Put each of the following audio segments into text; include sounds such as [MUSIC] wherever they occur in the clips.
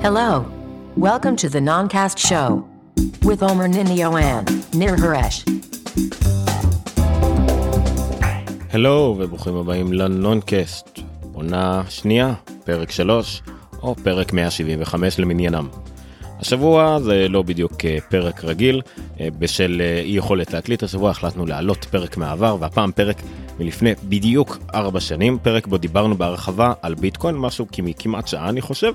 Hello. Welcome to the Noncast Show with Omer Ninio and Nir Haresh. הלו וברוכים הבאים לנונקאסט, עונה שנייה, פרק 3, או פרק 175 למניינם. השבוע זה לא בדיוק אה, פרק רגיל, אה, בשל אה, אי יכולת להקליט השבוע החלטנו להעלות פרק מהעבר, והפעם פרק מלפני בדיוק 4 שנים, פרק בו דיברנו בהרחבה על ביטקוין, משהו כמעט שעה אני חושב,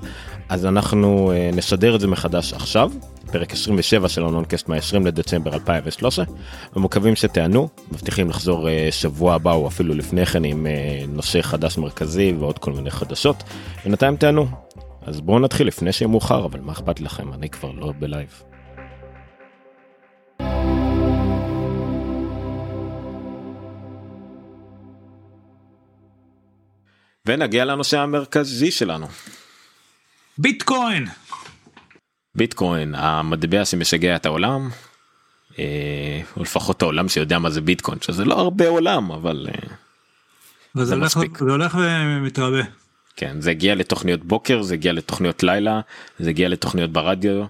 אז אנחנו נשדר את זה מחדש עכשיו, פרק 27 של הנונקאסט מה-20 לדצמבר 2013, ומקווים שתהנו, מבטיחים לחזור שבוע הבא או אפילו לפני כן עם נושא חדש מרכזי ועוד כל מיני חדשות, בינתיים תהנו, אז בואו נתחיל לפני שיהיה מאוחר, אבל מה אכפת לכם? אני כבר לא ב live. ונגיע לנושא המרכזי שלנו. ביטקוין. ביטקוין, המטבע שמשגע את העולם, אה, או לפחות העולם שיודע מה זה ביטקוין, שזה לא הרבה עולם, אבל אה, זה מספיק. זה הולך ומתרבה. כן זה הגיע לתוכניות בוקר זה הגיע לתוכניות לילה זה הגיע לתוכניות ברדיו.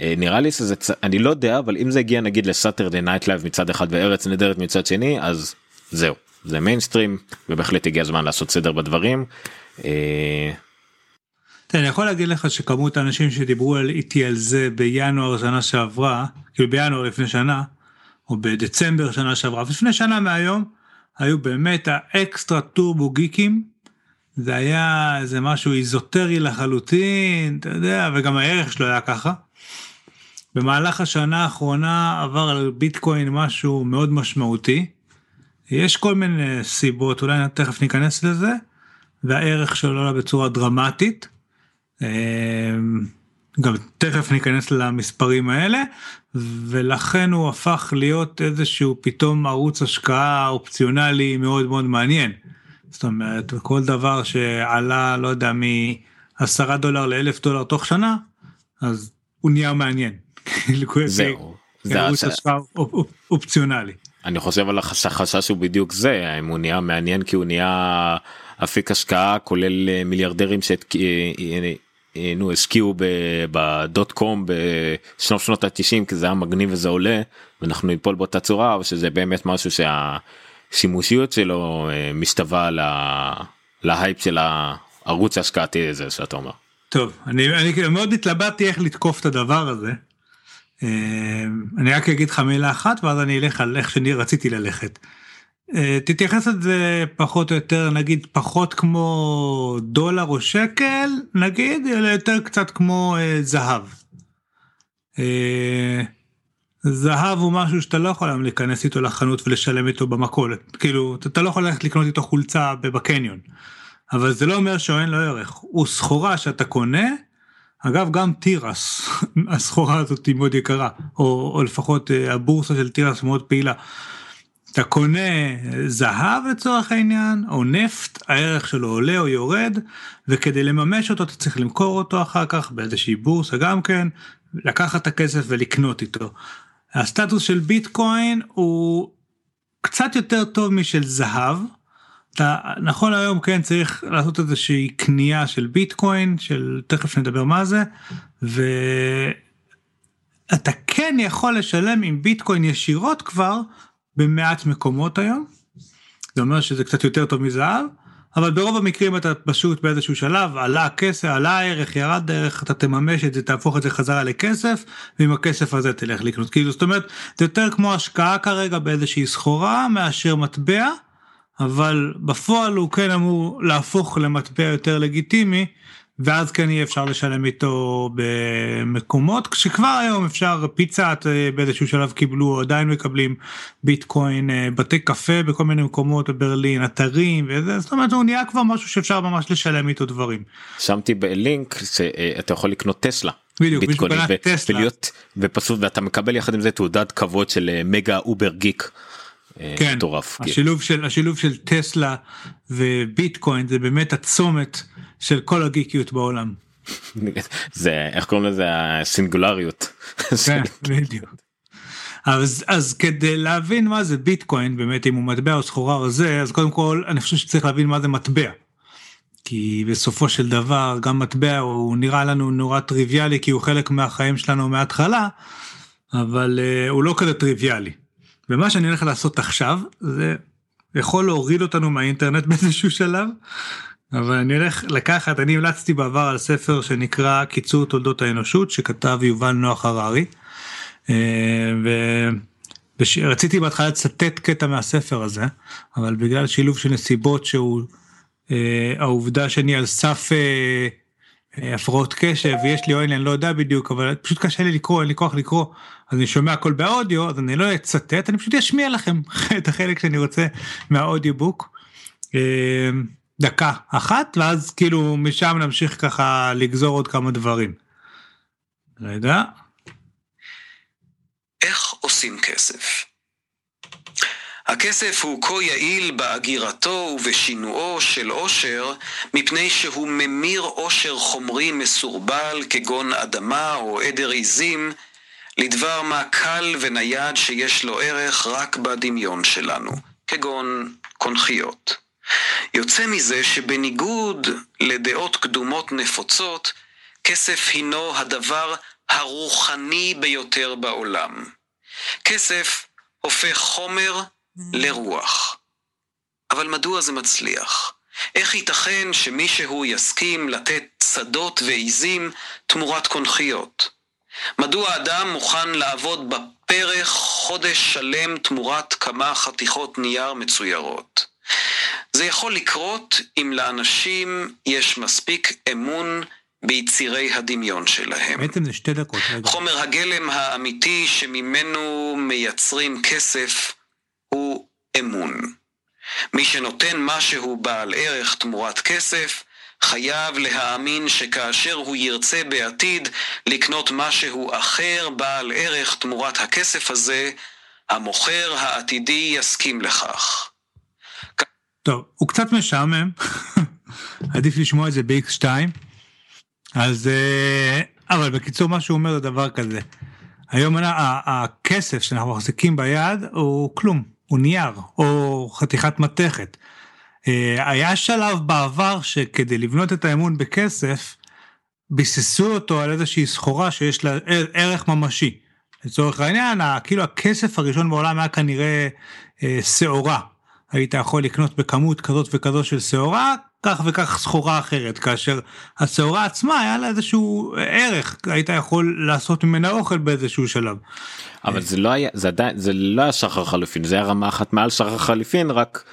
אה, נראה לי שזה אני לא יודע אבל אם זה הגיע נגיד ל Saturday Night Live מצד אחד וארץ נהדרת מצד שני אז זהו זה מיינסטרים ובהחלט הגיע הזמן לעשות סדר בדברים. אה, אני יכול להגיד לך שכמות האנשים שדיברו איתי על זה בינואר שנה שעברה כאילו בינואר לפני שנה או בדצמבר שנה שעברה לפני שנה מהיום היו באמת האקסטרה טורבו גיקים זה היה איזה משהו אזוטרי לחלוטין, אתה יודע, וגם הערך שלו היה ככה. במהלך השנה האחרונה עבר על ביטקוין משהו מאוד משמעותי. יש כל מיני סיבות, אולי תכף ניכנס לזה, והערך שלו עלה בצורה דרמטית. אמ, גם תכף ניכנס למספרים האלה, ולכן הוא הפך להיות איזשהו פתאום ערוץ השקעה אופציונלי מאוד מאוד מעניין. זאת אומרת כל דבר שעלה לא יודע מ-10 דולר לאלף דולר תוך שנה אז הוא נהיה מעניין. [LAUGHS] זהו. זה אופציונלי. אני חושב על החשש הוא בדיוק זה האם הוא נהיה מעניין כי הוא נהיה אפיק השקעה כולל אה, מיליארדרים שאת אה, אה, השקיעו בדוט קום בשנות שנות ה-90 כי זה היה מגניב וזה עולה ואנחנו ניפול באותה צורה או שזה באמת משהו שה... השימושיות שלו משתווה להייפ של הערוץ ההשקעתי הזה שאתה אומר. טוב אני, אני מאוד התלבטתי איך לתקוף את הדבר הזה. אה, אני רק אגיד לך מילה אחת ואז אני אלך על איך שאני רציתי ללכת. אה, תתייחס לזה פחות או יותר נגיד פחות כמו דולר או שקל נגיד אלא יותר קצת כמו זהב. זהב הוא משהו שאתה לא יכול להיכנס איתו לחנות ולשלם איתו במכולת כאילו אתה לא יכול ללכת לקנות איתו חולצה בקניון. אבל זה לא אומר שאין לו ערך הוא סחורה שאתה קונה. אגב גם תירס [LAUGHS] הסחורה הזאת היא מאוד יקרה או, או לפחות אה, הבורסה של תירס מאוד פעילה. אתה קונה זהב לצורך העניין או נפט הערך שלו עולה או יורד וכדי לממש אותו אתה צריך למכור אותו אחר כך באיזושהי בורסה גם כן לקחת את הכסף ולקנות איתו. הסטטוס של ביטקוין הוא קצת יותר טוב משל זהב. אתה נכון היום כן צריך לעשות איזושהי קנייה של ביטקוין של תכף נדבר מה זה ואתה כן יכול לשלם עם ביטקוין ישירות כבר במעט מקומות היום. זה אומר שזה קצת יותר טוב מזהב אבל ברוב המקרים אתה פשוט באיזשהו שלב עלה כסף עלה הערך ירד הערך אתה תממש את זה תהפוך את זה חזרה לכסף ועם הכסף הזה תלך לקנות כאילו זאת אומרת זה יותר כמו השקעה כרגע באיזושהי סחורה מאשר מטבע אבל בפועל הוא כן אמור להפוך למטבע יותר לגיטימי ואז כן יהיה אפשר לשלם איתו במקומות כשכבר היום אפשר פיצה אה, באיזשהו שלב קיבלו או עדיין מקבלים ביטקוין אה, בתי קפה בכל מיני מקומות בברלין אתרים וזה זאת אומרת הוא נהיה כבר משהו שאפשר ממש לשלם איתו דברים. שמתי בלינק שאתה יכול לקנות טסלה. בדיוק, ביטקוין ולהיות ופשוט ואתה מקבל יחד עם זה תעודת כבוד של אה, מגה אובר גיק. כן, מטורף. השילוב של השילוב של טסלה וביטקוין זה באמת הצומת של כל הגיקיות בעולם. [LAUGHS] זה איך קוראים לזה הסינגולריות. כן, בדיוק. אז, אז כדי להבין מה זה ביטקוין באמת אם הוא מטבע או סחורה או זה אז קודם כל אני חושב שצריך להבין מה זה מטבע. כי בסופו של דבר גם מטבע הוא נראה לנו נורא טריוויאלי כי הוא חלק מהחיים שלנו מההתחלה, אבל uh, הוא לא כזה טריוויאלי. ומה שאני הולך לעשות עכשיו זה יכול להוריד אותנו מהאינטרנט [LAUGHS] באיזשהו שלב, אבל אני הולך לקחת, אני המלצתי בעבר על ספר שנקרא קיצור תולדות האנושות שכתב יובל נוח הררי. אה. ורציתי בהתחלה לצטט קטע מהספר הזה, אבל בגלל שילוב של נסיבות שהוא, אה, העובדה שאני על סף אה, הפרעות קשב ויש לי עוין, אני לא יודע בדיוק, אבל פשוט קשה לי לקרוא, אין לי כוח לקרוא, אז אני שומע הכל באודיו, אז אני לא אצטט, אני פשוט אשמיע לכם [LAUGHS] את החלק שאני רוצה מהאודיובוק. אה, דקה אחת, ואז כאילו משם נמשיך ככה לגזור עוד כמה דברים. רגע. איך עושים כסף? הכסף הוא כה יעיל באגירתו ובשינועו של עושר, מפני שהוא ממיר עושר חומרי מסורבל כגון אדמה או עדר עיזים, לדבר מה קל ונייד שיש לו ערך רק בדמיון שלנו, כגון קונכיות. יוצא מזה שבניגוד לדעות קדומות נפוצות, כסף הינו הדבר הרוחני ביותר בעולם. כסף הופך חומר לרוח. אבל מדוע זה מצליח? איך ייתכן שמישהו יסכים לתת שדות ועיזים תמורת קונכיות? מדוע אדם מוכן לעבוד בפרך חודש שלם תמורת כמה חתיכות נייר מצוירות? זה יכול לקרות אם לאנשים יש מספיק אמון ביצירי הדמיון שלהם. בעצם זה שתי דקות. רגע. חומר הגלם האמיתי שממנו מייצרים כסף הוא אמון. מי שנותן משהו בעל ערך תמורת כסף, חייב להאמין שכאשר הוא ירצה בעתיד לקנות משהו אחר בעל ערך תמורת הכסף הזה, המוכר העתידי יסכים לכך. טוב, הוא קצת משעמם, [LAUGHS] עדיף לשמוע את זה ב-X2, אז, אה, אבל בקיצור מה שהוא אומר זה דבר כזה, היום הכסף שאנחנו מחזיקים ביד הוא כלום, הוא נייר, או חתיכת מתכת. אה, היה שלב בעבר שכדי לבנות את האמון בכסף, ביססו אותו על איזושהי סחורה שיש לה ערך ממשי. לצורך העניין, כאילו הכסף הראשון בעולם היה כנראה אה, שעורה. היית יכול לקנות בכמות כזאת וכזאת של שעורה, כך וכך סחורה אחרת, כאשר השעורה עצמה היה לה איזשהו ערך, היית יכול לעשות ממנה אוכל באיזשהו שלב. אבל זה לא היה, זה עדיין, זה לא היה שחר חליפין, זה היה רמה אחת מעל שחר חליפין, רק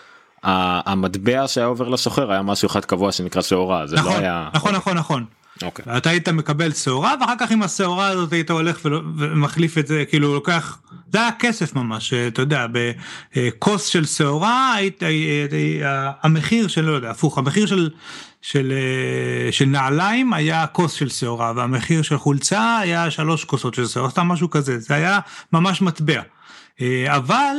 המטבע שהיה עובר לשוחר היה משהו אחד קבוע שנקרא שעורה, זה נכון, לא היה... נכון, נכון, נכון. אוקיי. אתה היית מקבל שעורה ואחר כך עם השעורה הזאת היית הולך ומחליף את זה כאילו לוקח זה היה כסף ממש אתה יודע בכוס של שעורה היית המחיר של לא יודע הפוך המחיר של של של נעליים היה כוס של שעורה והמחיר של חולצה היה שלוש כוסות של שעורה סתם משהו כזה זה היה ממש מטבע אבל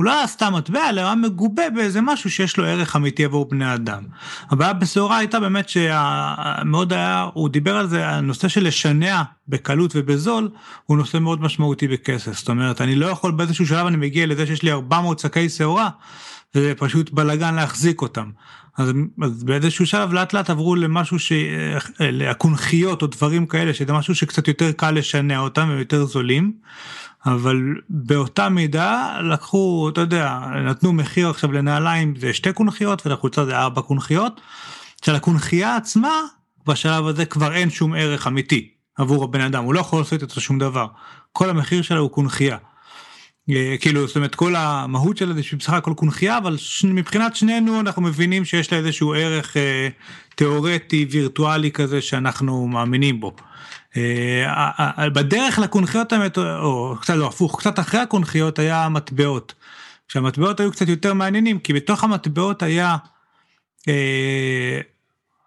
הוא לא היה סתם מטבע, אלא היה מגובה באיזה משהו שיש לו ערך אמיתי עבור בני אדם. הבעיה בשעורה הייתה באמת שמאוד היה, הוא דיבר על זה, הנושא של לשנע בקלות ובזול, הוא נושא מאוד משמעותי בכסף. זאת אומרת, אני לא יכול באיזשהו שלב אני מגיע לזה שיש לי 400 שקי שעורה, וזה פשוט בלאגן להחזיק אותם. אז, אז באיזשהו שלב לאט לאט עברו למשהו ש... לקונכיות או דברים כאלה, שזה משהו שקצת יותר קל לשנע אותם ויותר זולים. אבל באותה מידה לקחו, אתה יודע, נתנו מחיר עכשיו לנעליים זה שתי קונכיות ולחולצה זה ארבע קונכיות. שלקונכייה עצמה בשלב הזה כבר אין שום ערך אמיתי עבור הבן אדם, הוא לא יכול לעשות איתו שום דבר. כל המחיר שלה הוא קונכייה. אה, כאילו זאת אומרת כל המהות שלה זה שבסך הכל קונכייה אבל מבחינת שנינו אנחנו מבינים שיש לה איזשהו ערך אה, תיאורטי וירטואלי כזה שאנחנו מאמינים בו. אה, בדרך לקונכיות או קצת לא הפוך, קצת אחרי הקונכיות היה מטבעות. שהמטבעות היו קצת יותר מעניינים, כי בתוך המטבעות היה, אה,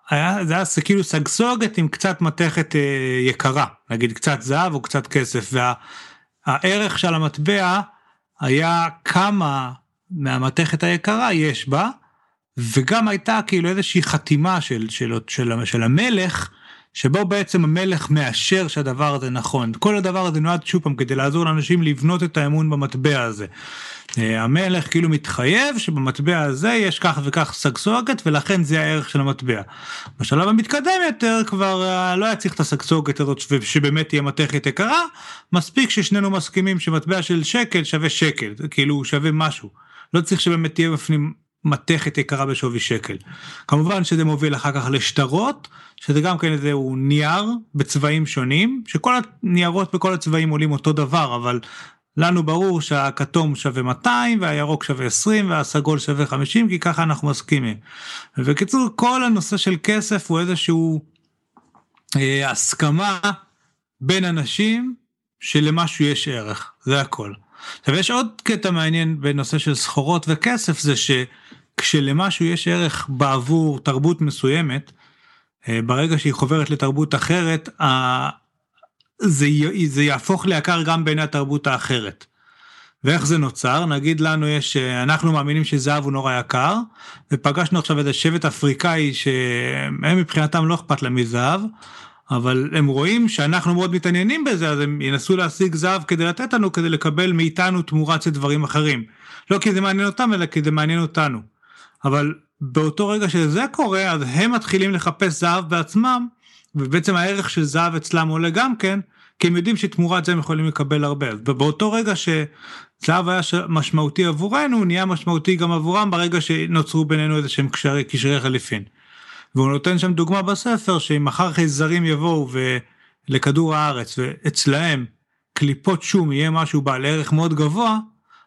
היה זה היה כאילו סגסוגת עם קצת מתכת אה, יקרה, נגיד קצת זהב או קצת כסף, והערך של המטבע היה כמה מהמתכת היקרה יש בה, וגם הייתה כאילו איזושהי חתימה של, של, של, של המלך, שבו בעצם המלך מאשר שהדבר הזה נכון. כל הדבר הזה נועד שוב פעם כדי לעזור לאנשים לבנות את האמון במטבע הזה. אה, המלך כאילו מתחייב שבמטבע הזה יש כך וכך סגסוגת ולכן זה הערך של המטבע. בשלב המתקדם יותר כבר אה, לא היה צריך את הסגסוגת הזאת שבאמת תהיה מתכת יקרה, מספיק ששנינו מסכימים שמטבע של שקל שווה שקל, כאילו שווה משהו. לא צריך שבאמת תהיה בפנים מתכת יקרה בשווי שקל. כמובן שזה מוביל אחר כך לשטרות, שזה גם כן איזהו נייר בצבעים שונים, שכל הניירות בכל הצבעים עולים אותו דבר, אבל לנו ברור שהכתום שווה 200 והירוק שווה 20 והסגול שווה 50 כי ככה אנחנו מסכימים. ובקיצור כל הנושא של כסף הוא איזשהו אה, הסכמה בין אנשים שלמשהו יש ערך זה הכל. עכשיו יש עוד קטע מעניין בנושא של סחורות וכסף זה שכשלמשהו יש ערך בעבור תרבות מסוימת אה, ברגע שהיא חוברת לתרבות אחרת זה, זה יהפוך ליקר גם בעיני התרבות האחרת. ואיך זה נוצר? נגיד לנו יש, אנחנו מאמינים שזהב הוא נורא יקר, ופגשנו עכשיו איזה שבט אפריקאי שהם מבחינתם לא אכפת להם מזהב, אבל הם רואים שאנחנו מאוד מתעניינים בזה, אז הם ינסו להשיג זהב כדי לתת לנו, כדי לקבל מאיתנו תמורת דברים אחרים. לא כי זה מעניין אותם, אלא כי זה מעניין אותנו. אבל באותו רגע שזה קורה, אז הם מתחילים לחפש זהב בעצמם, ובעצם הערך של זהב אצלם עולה גם כן, כי הם יודעים שתמורת זה הם יכולים לקבל הרבה. ובאותו רגע שזהב היה משמעותי עבורנו, הוא נהיה משמעותי גם עבורם ברגע שנוצרו בינינו איזה שהם קשרי, קשרי חליפין. והוא נותן שם דוגמה בספר שאם מחר חייזרים יבואו לכדור הארץ ואצלהם קליפות שום יהיה משהו בעל ערך מאוד גבוה,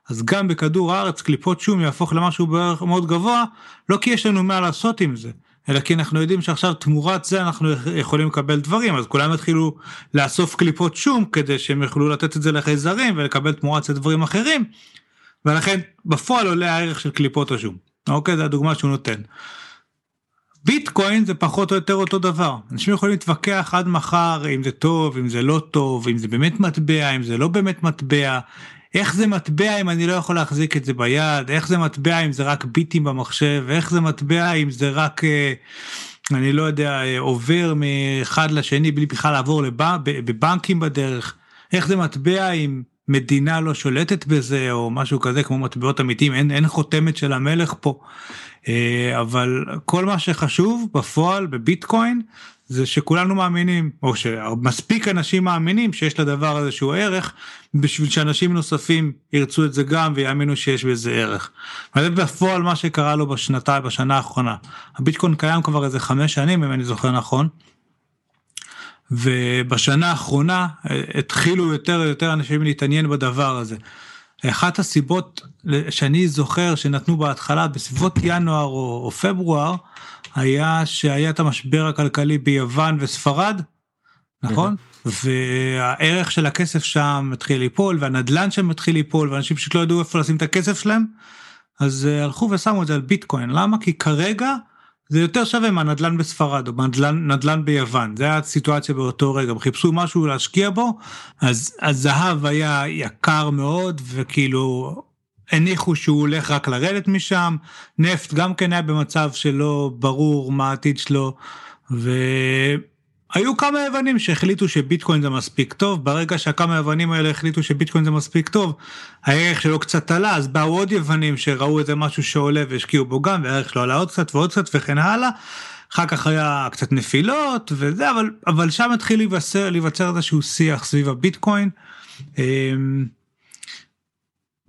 אז גם בכדור הארץ קליפות שום יהפוך למשהו בערך מאוד גבוה, לא כי יש לנו מה לעשות עם זה, אלא כי אנחנו יודעים שעכשיו תמורת זה אנחנו יכולים לקבל דברים, אז כולם התחילו לאסוף קליפות שום כדי שהם יוכלו לתת את זה לחייזרים ולקבל תמורת זה דברים אחרים, ולכן בפועל עולה הערך של קליפות השום. אוקיי, זו הדוגמה שהוא נותן. ביטקוין זה פחות או יותר אותו דבר. אנשים יכולים להתווכח עד מחר אם זה טוב, אם זה לא טוב, אם זה באמת מטבע, אם זה לא באמת מטבע, איך זה מטבע אם אני לא יכול להחזיק את זה ביד, איך זה מטבע אם זה רק ביטים במחשב, איך זה מטבע אם זה רק, אה, אני לא יודע, אה, עובר מאחד לשני בלי בכלל לעבור לבנק, בבנקים בדרך, איך זה מטבע אם מדינה לא שולטת בזה או משהו כזה כמו מטבעות אמיתיים, אין, אין חותמת של המלך פה. אה, אבל כל מה שחשוב בפועל בביטקוין זה שכולנו מאמינים או שמספיק אנשים מאמינים שיש לדבר הזה שהוא ערך בשביל שאנשים נוספים ירצו את זה גם ויאמינו שיש בזה ערך. וזה בפועל מה שקרה לו בשנתיים בשנה האחרונה. הביטקוין קיים כבר איזה חמש שנים אם אני זוכר נכון. ובשנה האחרונה אה, התחילו יותר ויותר אנשים להתעניין בדבר הזה. אחת הסיבות שאני זוכר שנתנו בהתחלה בסביבות ינואר או, או פברואר היה שהיה את המשבר הכלכלי ביוון וספרד, נכון? והערך של הכסף שם מתחיל ליפול והנדלן שם מתחיל ליפול ואנשים פשוט לא ידעו איפה לשים את הכסף שלהם. אז אה, הלכו ושמו את זה על ביטקוין. למה? כי כרגע זה יותר שווה מהנדלן בספרד או מהנדלן ביוון. זה היה הסיטואציה באותו רגע. הם חיפשו משהו להשקיע בו אז הזהב היה יקר מאוד וכאילו הניחו שהוא הולך רק לרדת משם נפט גם כן היה במצב שלא ברור מה העתיד שלו. ו... היו כמה יוונים שהחליטו שביטקוין זה מספיק טוב, ברגע שהכמה יוונים האלה החליטו שביטקוין זה מספיק טוב, הערך שלו קצת עלה, אז באו עוד יוונים שראו איזה משהו שעולה והשקיעו בו גם, והערך שלו עלה עוד קצת ועוד קצת וכן הלאה. אחר כך היה קצת נפילות וזה, אבל, אבל שם התחיל להיווצר, איזשהו שיח סביב הביטקוין.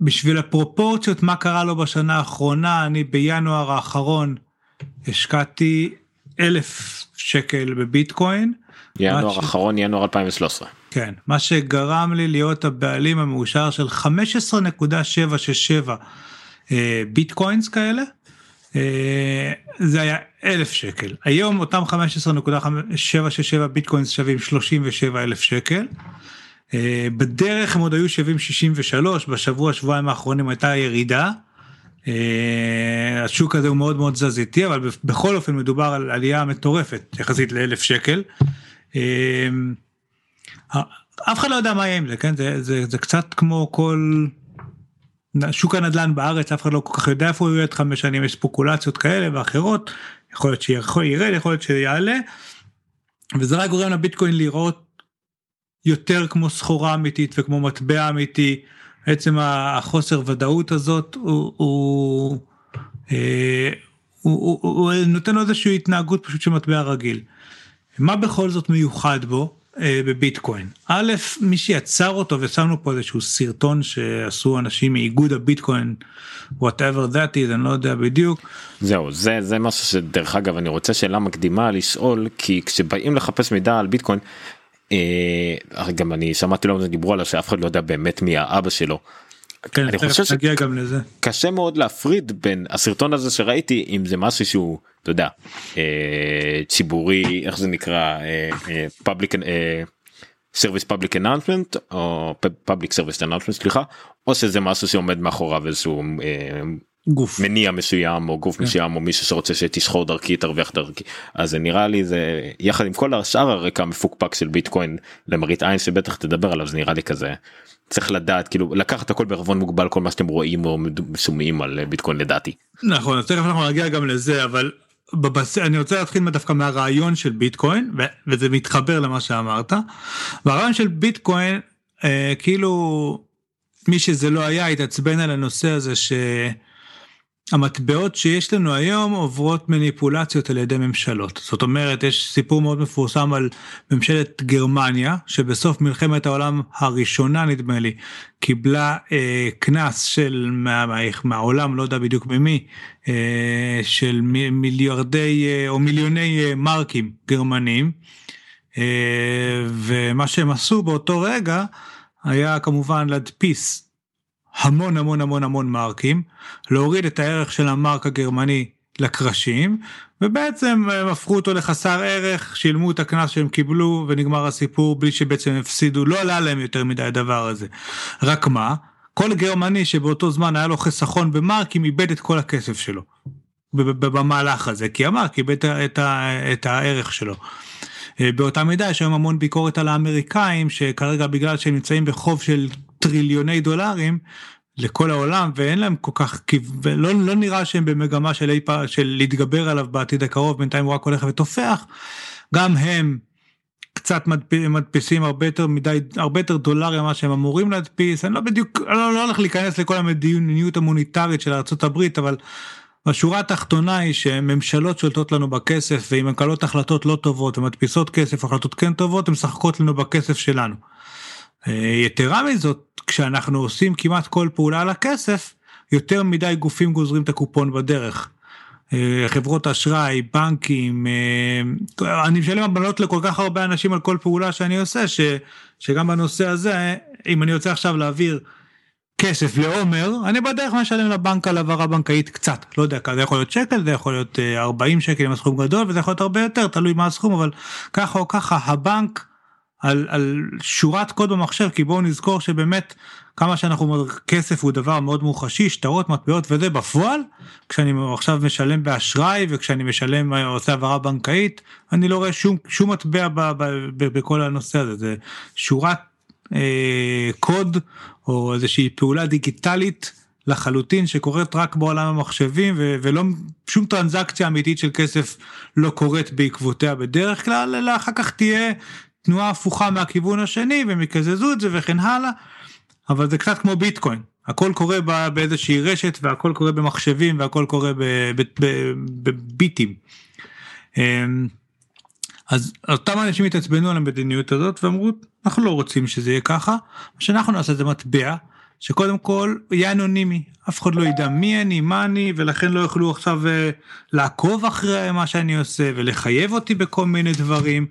בשביל הפרופורציות, מה קרה לו בשנה האחרונה, אני בינואר האחרון השקעתי אלף שקל בביטקוין. ינואר האחרון, ש... ינואר 2013. כן, מה שגרם לי להיות הבעלים המאושר של 15.767 אה, ביטקוינס כאלה. אה, זה היה אלף שקל. היום אותם 15.767 ביטקוינס שווים 37 אלף שקל. אה, בדרך הם עוד היו שווים 63, בשבוע שבועיים האחרונים הייתה ירידה. אה, השוק הזה הוא מאוד מאוד זז איטי אבל בכל אופן מדובר על עלייה מטורפת יחסית לאלף שקל. אה, אף אחד לא יודע מה יהיה עם זה כן זה, זה, זה קצת כמו כל שוק הנדל"ן בארץ אף אחד לא כל כך יודע איפה הוא יהיה את חמש שנים יש ספוקולציות כאלה ואחרות יכול להיות שירד יכול להיות שיעלה. וזה רק גורם לביטקוין לראות יותר כמו סחורה אמיתית וכמו מטבע אמיתי. עצם החוסר ודאות הזאת הוא, הוא, אה, הוא, הוא, הוא נותן לו איזושהי התנהגות פשוט של מטבע רגיל. מה בכל זאת מיוחד בו אה, בביטקוין? א', מי שיצר אותו ושמנו פה איזשהו סרטון שעשו אנשים מאיגוד הביטקוין, whatever that is, אני לא יודע בדיוק. זהו, זה, זה משהו שדרך אגב אני רוצה שאלה מקדימה לשאול, כי כשבאים לחפש מידע על ביטקוין, גם אני שמעתי לא דיברו עליו שאף אחד לא יודע באמת מי האבא שלו. כן, אני חושב שנגיע גם לזה. קשה מאוד להפריד בין הסרטון הזה שראיתי אם זה משהו שהוא אתה יודע אה, ציבורי איך זה נקרא public service public announcement או public service announcement סליחה או שזה משהו שעומד מאחוריו איזשהו אה, גוף מניע מסוים או גוף כן. מסוים או מישהו שרוצה שתסחור דרכי תרוויח דרכי אז זה נראה לי זה יחד עם כל השאר הרקע המפוקפק של ביטקוין למראית עין שבטח תדבר עליו זה נראה לי כזה צריך לדעת כאילו לקחת הכל בערבון מוגבל כל מה שאתם רואים או שומעים על ביטקוין לדעתי. נכון אז תכף אנחנו נגיע גם לזה אבל בבס... אני רוצה להתחיל דווקא מהרעיון של ביטקוין ו... וזה מתחבר למה שאמרת. והרעיון של ביטקוין אה, כאילו מי שזה לא היה התעצבן על הנושא הזה ש... המטבעות שיש לנו היום עוברות מניפולציות על ידי ממשלות. זאת אומרת, יש סיפור מאוד מפורסם על ממשלת גרמניה, שבסוף מלחמת העולם הראשונה, נדמה לי, קיבלה אה, קנס של מה, מה, מהעולם, לא יודע בדיוק ממי, אה, של מיליארדי אה, או מיליוני אה, מרקים גרמנים, אה, ומה שהם עשו באותו רגע היה כמובן להדפיס המון המון המון המון מרקים, להוריד את הערך של המרק הגרמני לקרשים, ובעצם הם הפכו אותו לחסר ערך, שילמו את הקנס שהם קיבלו ונגמר הסיפור בלי שבעצם הפסידו, לא עלה להם יותר מדי הדבר הזה. רק מה, כל גרמני שבאותו זמן היה לו חיסכון במרקים איבד את כל הכסף שלו. במהלך הזה, כי המרק איבד את, את הערך שלו. אה, באותה מידה יש היום המון ביקורת על האמריקאים שכרגע בגלל שהם נמצאים בחוב של טריליוני דולרים לכל העולם ואין להם כל כך לא, לא נראה שהם במגמה של אי פעם של להתגבר עליו בעתיד הקרוב בינתיים הוא רק הולך ותופח. גם הם קצת מדפ, מדפיסים הרבה יותר מדי הרבה יותר דולרים ממה שהם אמורים להדפיס אני לא בדיוק אני לא, לא הולך להיכנס לכל המדיניות המוניטרית של ארה"ב אבל השורה התחתונה היא שממשלות שולטות לנו בכסף ואם הן מקבלות החלטות לא טובות ומדפיסות כסף החלטות כן טובות הן משחקות לנו בכסף שלנו. אה, יתרה מזאת כשאנחנו עושים כמעט כל פעולה על הכסף יותר מדי גופים גוזרים את הקופון בדרך. אה, חברות אשראי, בנקים, אה, אני משלם עמלות לכל כך הרבה אנשים על כל פעולה שאני עושה, ש, שגם בנושא הזה, אם אני רוצה עכשיו להעביר כסף לעומר, אני בדרך משלם לבנק על העברה בנקאית קצת, לא יודע, זה יכול להיות שקל, זה יכול להיות 40 שקל עם הסכום גדול, וזה יכול להיות הרבה יותר, תלוי מה הסכום, אבל ככה או ככה הבנק על, על שורת קוד במחשב, כי בואו נזכור שבאמת כמה שאנחנו אומרים כסף הוא דבר מאוד מוחשי, שטרות, מטבעות וזה בפועל, כשאני עכשיו משלם באשראי וכשאני משלם, עושה העברה בנקאית, אני לא רואה שום, שום מטבע ב, ב, ב, בכל הנושא הזה, זה שורת אה, קוד או איזושהי פעולה דיגיטלית לחלוטין שקורית רק בעולם המחשבים ו- ולא שום טרנזקציה אמיתית של כסף לא קורית בעקבותיה בדרך כלל אלא אחר כך תהיה תנועה הפוכה מהכיוון השני והם יקזזו את זה וכן הלאה, אבל זה קצת כמו ביטקוין, הכל קורה באיזושהי רשת והכל קורה במחשבים והכל קורה בביטים. אמ, אז אותם אנשים התעצבנו על המדיניות הזאת ואמרו אנחנו לא רוצים שזה יהיה ככה, מה שאנחנו נעשה זה מטבע שקודם כל יהיה אנונימי, אף אחד לא ידע מי אני, מה אני, ולכן לא יוכלו עכשיו uh, לעקוב אחרי מה שאני עושה ולחייב אותי בכל מיני דברים,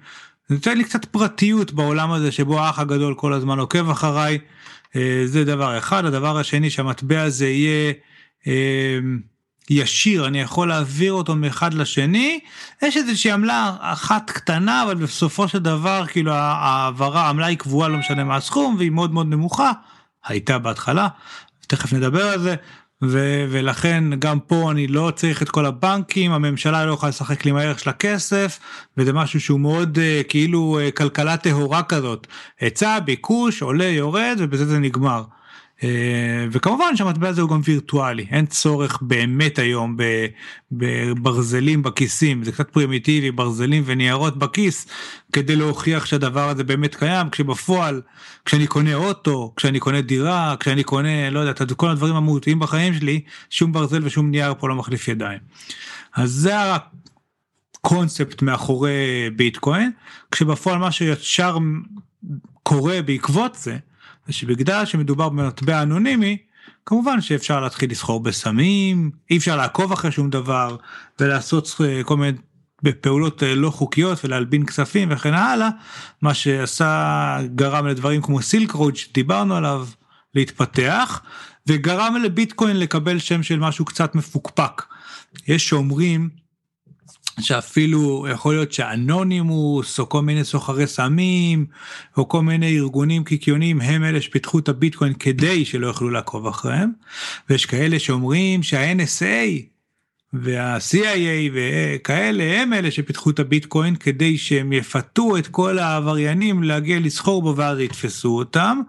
נותן לי קצת פרטיות בעולם הזה שבו האח הגדול כל הזמן עוקב אחריי. אה, זה דבר אחד. הדבר השני שהמטבע הזה יהיה אה, ישיר, אני יכול להעביר אותו מאחד לשני. יש איזושהי עמלה אחת קטנה, אבל בסופו של דבר כאילו העברה, העמלה היא קבועה, לא משנה מה הסכום, והיא מאוד מאוד נמוכה. הייתה בהתחלה, תכף נדבר על זה. ו- ולכן גם פה אני לא צריך את כל הבנקים הממשלה לא יכולה לשחק לי עם הערך של הכסף וזה משהו שהוא מאוד uh, כאילו uh, כלכלה טהורה כזאת היצע ביקוש עולה יורד ובזה זה נגמר. וכמובן שהמטבע הזה הוא גם וירטואלי אין צורך באמת היום בברזלים בכיסים זה קצת פרימיטיבי ברזלים וניירות בכיס כדי להוכיח שהדבר הזה באמת קיים כשבפועל כשאני קונה אוטו כשאני קונה דירה כשאני קונה לא יודע כל הדברים המהותיים בחיים שלי שום ברזל ושום נייר פה לא מחליף ידיים. אז זה הקונספט מאחורי ביטקוין כשבפועל מה שישר קורה בעקבות זה שבגלל שמדובר במטבע אנונימי, כמובן שאפשר להתחיל לסחור בסמים, אי אפשר לעקוב אחרי שום דבר ולעשות אה, כל מיני פעולות אה, לא חוקיות ולהלבין כספים וכן הלאה, מה שעשה גרם לדברים כמו סילק רוד שדיברנו עליו להתפתח, וגרם לביטקוין לקבל שם של משהו קצת מפוקפק. יש שאומרים שאפילו יכול להיות שאנונימוס או כל מיני סוחרי סמים או כל מיני ארגונים קיקיוניים הם אלה שפיתחו את הביטקוין כדי שלא יוכלו לעקוב אחריהם ויש כאלה שאומרים שה-NSA וה-CIA וכאלה הם אלה שפיתחו את הביטקוין כדי שהם יפתו את כל העבריינים להגיע לסחור בו ואז יתפסו אותם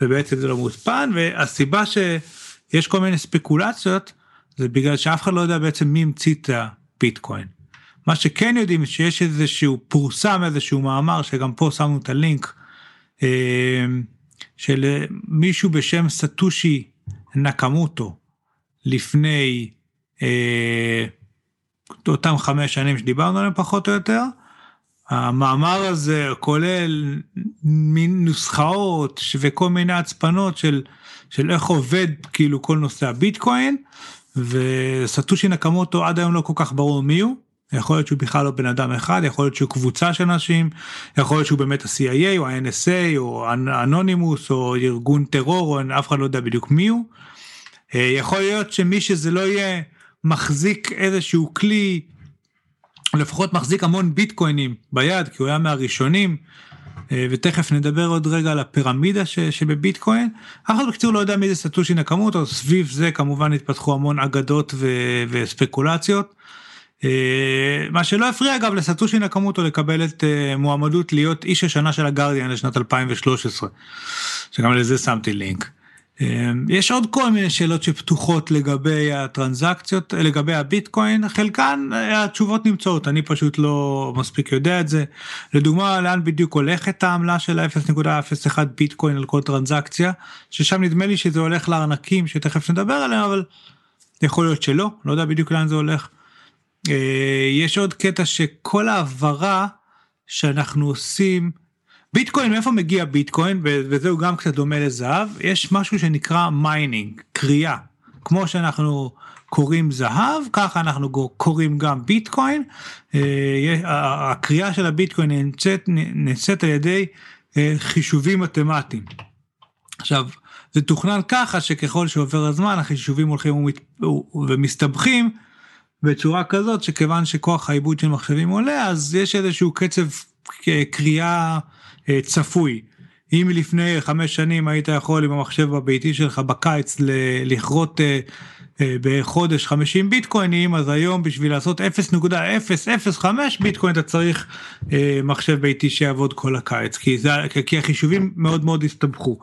ובעצם זה לא מוצפן והסיבה שיש כל מיני ספקולציות זה בגלל שאף אחד לא יודע בעצם מי המציא את הביטקוין. מה שכן יודעים שיש איזשהו פורסם איזשהו מאמר שגם פה שמנו את הלינק אה, של מישהו בשם סטושי נקמוטו לפני אה, אותם חמש שנים שדיברנו עליהם פחות או יותר. המאמר הזה כולל מין נוסחאות וכל מיני הצפנות של, של איך עובד כאילו כל נושא הביטקוין וסטושי נקמוטו עד היום לא כל כך ברור מי הוא. יכול להיות שהוא בכלל לא בן אדם אחד, יכול להיות שהוא קבוצה של אנשים, יכול להיות שהוא באמת ה-CIA או ה-NSA או אנונימוס או ארגון טרור או אף אחד לא יודע בדיוק מי הוא. אה, יכול להיות שמי שזה לא יהיה מחזיק איזשהו כלי, לפחות מחזיק המון ביטקוינים ביד, כי הוא היה מהראשונים, אה, ותכף נדבר עוד רגע על הפירמידה ש, שבביטקוין. אף אחד בקצור לא יודע מי זה סטושי נקמוטו, סביב זה כמובן התפתחו המון אגדות ו, וספקולציות. אה, מה שלא הפריע אגב לסטושי נקמוטו לקבל את אה, מועמדות להיות איש השנה של הגרדיאן לשנת 2013 שגם לזה שמתי לינק. אה, יש עוד כל מיני שאלות שפתוחות לגבי הטרנזקציות לגבי הביטקוין חלקן התשובות נמצאות אני פשוט לא מספיק יודע את זה לדוגמה לאן בדיוק הולכת העמלה של ה-0.01 ביטקוין על כל טרנזקציה ששם נדמה לי שזה הולך לארנקים שתכף נדבר עליהם אבל יכול להיות שלא לא יודע בדיוק לאן זה הולך. אה, יש עוד קטע שכל העברה שאנחנו עושים, ביטקוין, מאיפה מגיע ביטקוין, וזהו גם קצת דומה לזהב, יש משהו שנקרא mining, כרייה. כמו שאנחנו כורים זהב, ככה אנחנו כורים גם ביטקוין. אה, הכרייה של הביטקוין נמצאת, נמצאת על ידי אה, חישובים מתמטיים. עכשיו, זה תוכנן ככה שככל שעובר הזמן החישובים הולכים ומסתבכים בצורה כזאת שכיוון שכוח העיבוד של מחשבים עולה אז יש איזשהו קצב קריאה אה, צפוי. אם לפני חמש שנים היית יכול עם המחשב הביתי שלך בקיץ לכרות אה, אה, בחודש 50 ביטקוינים אז היום בשביל לעשות 0.005 ביטקוין אתה צריך מחשב ביתי שיעבוד כל הקיץ כי, זה, כי החישובים מאוד מאוד הסתבכו.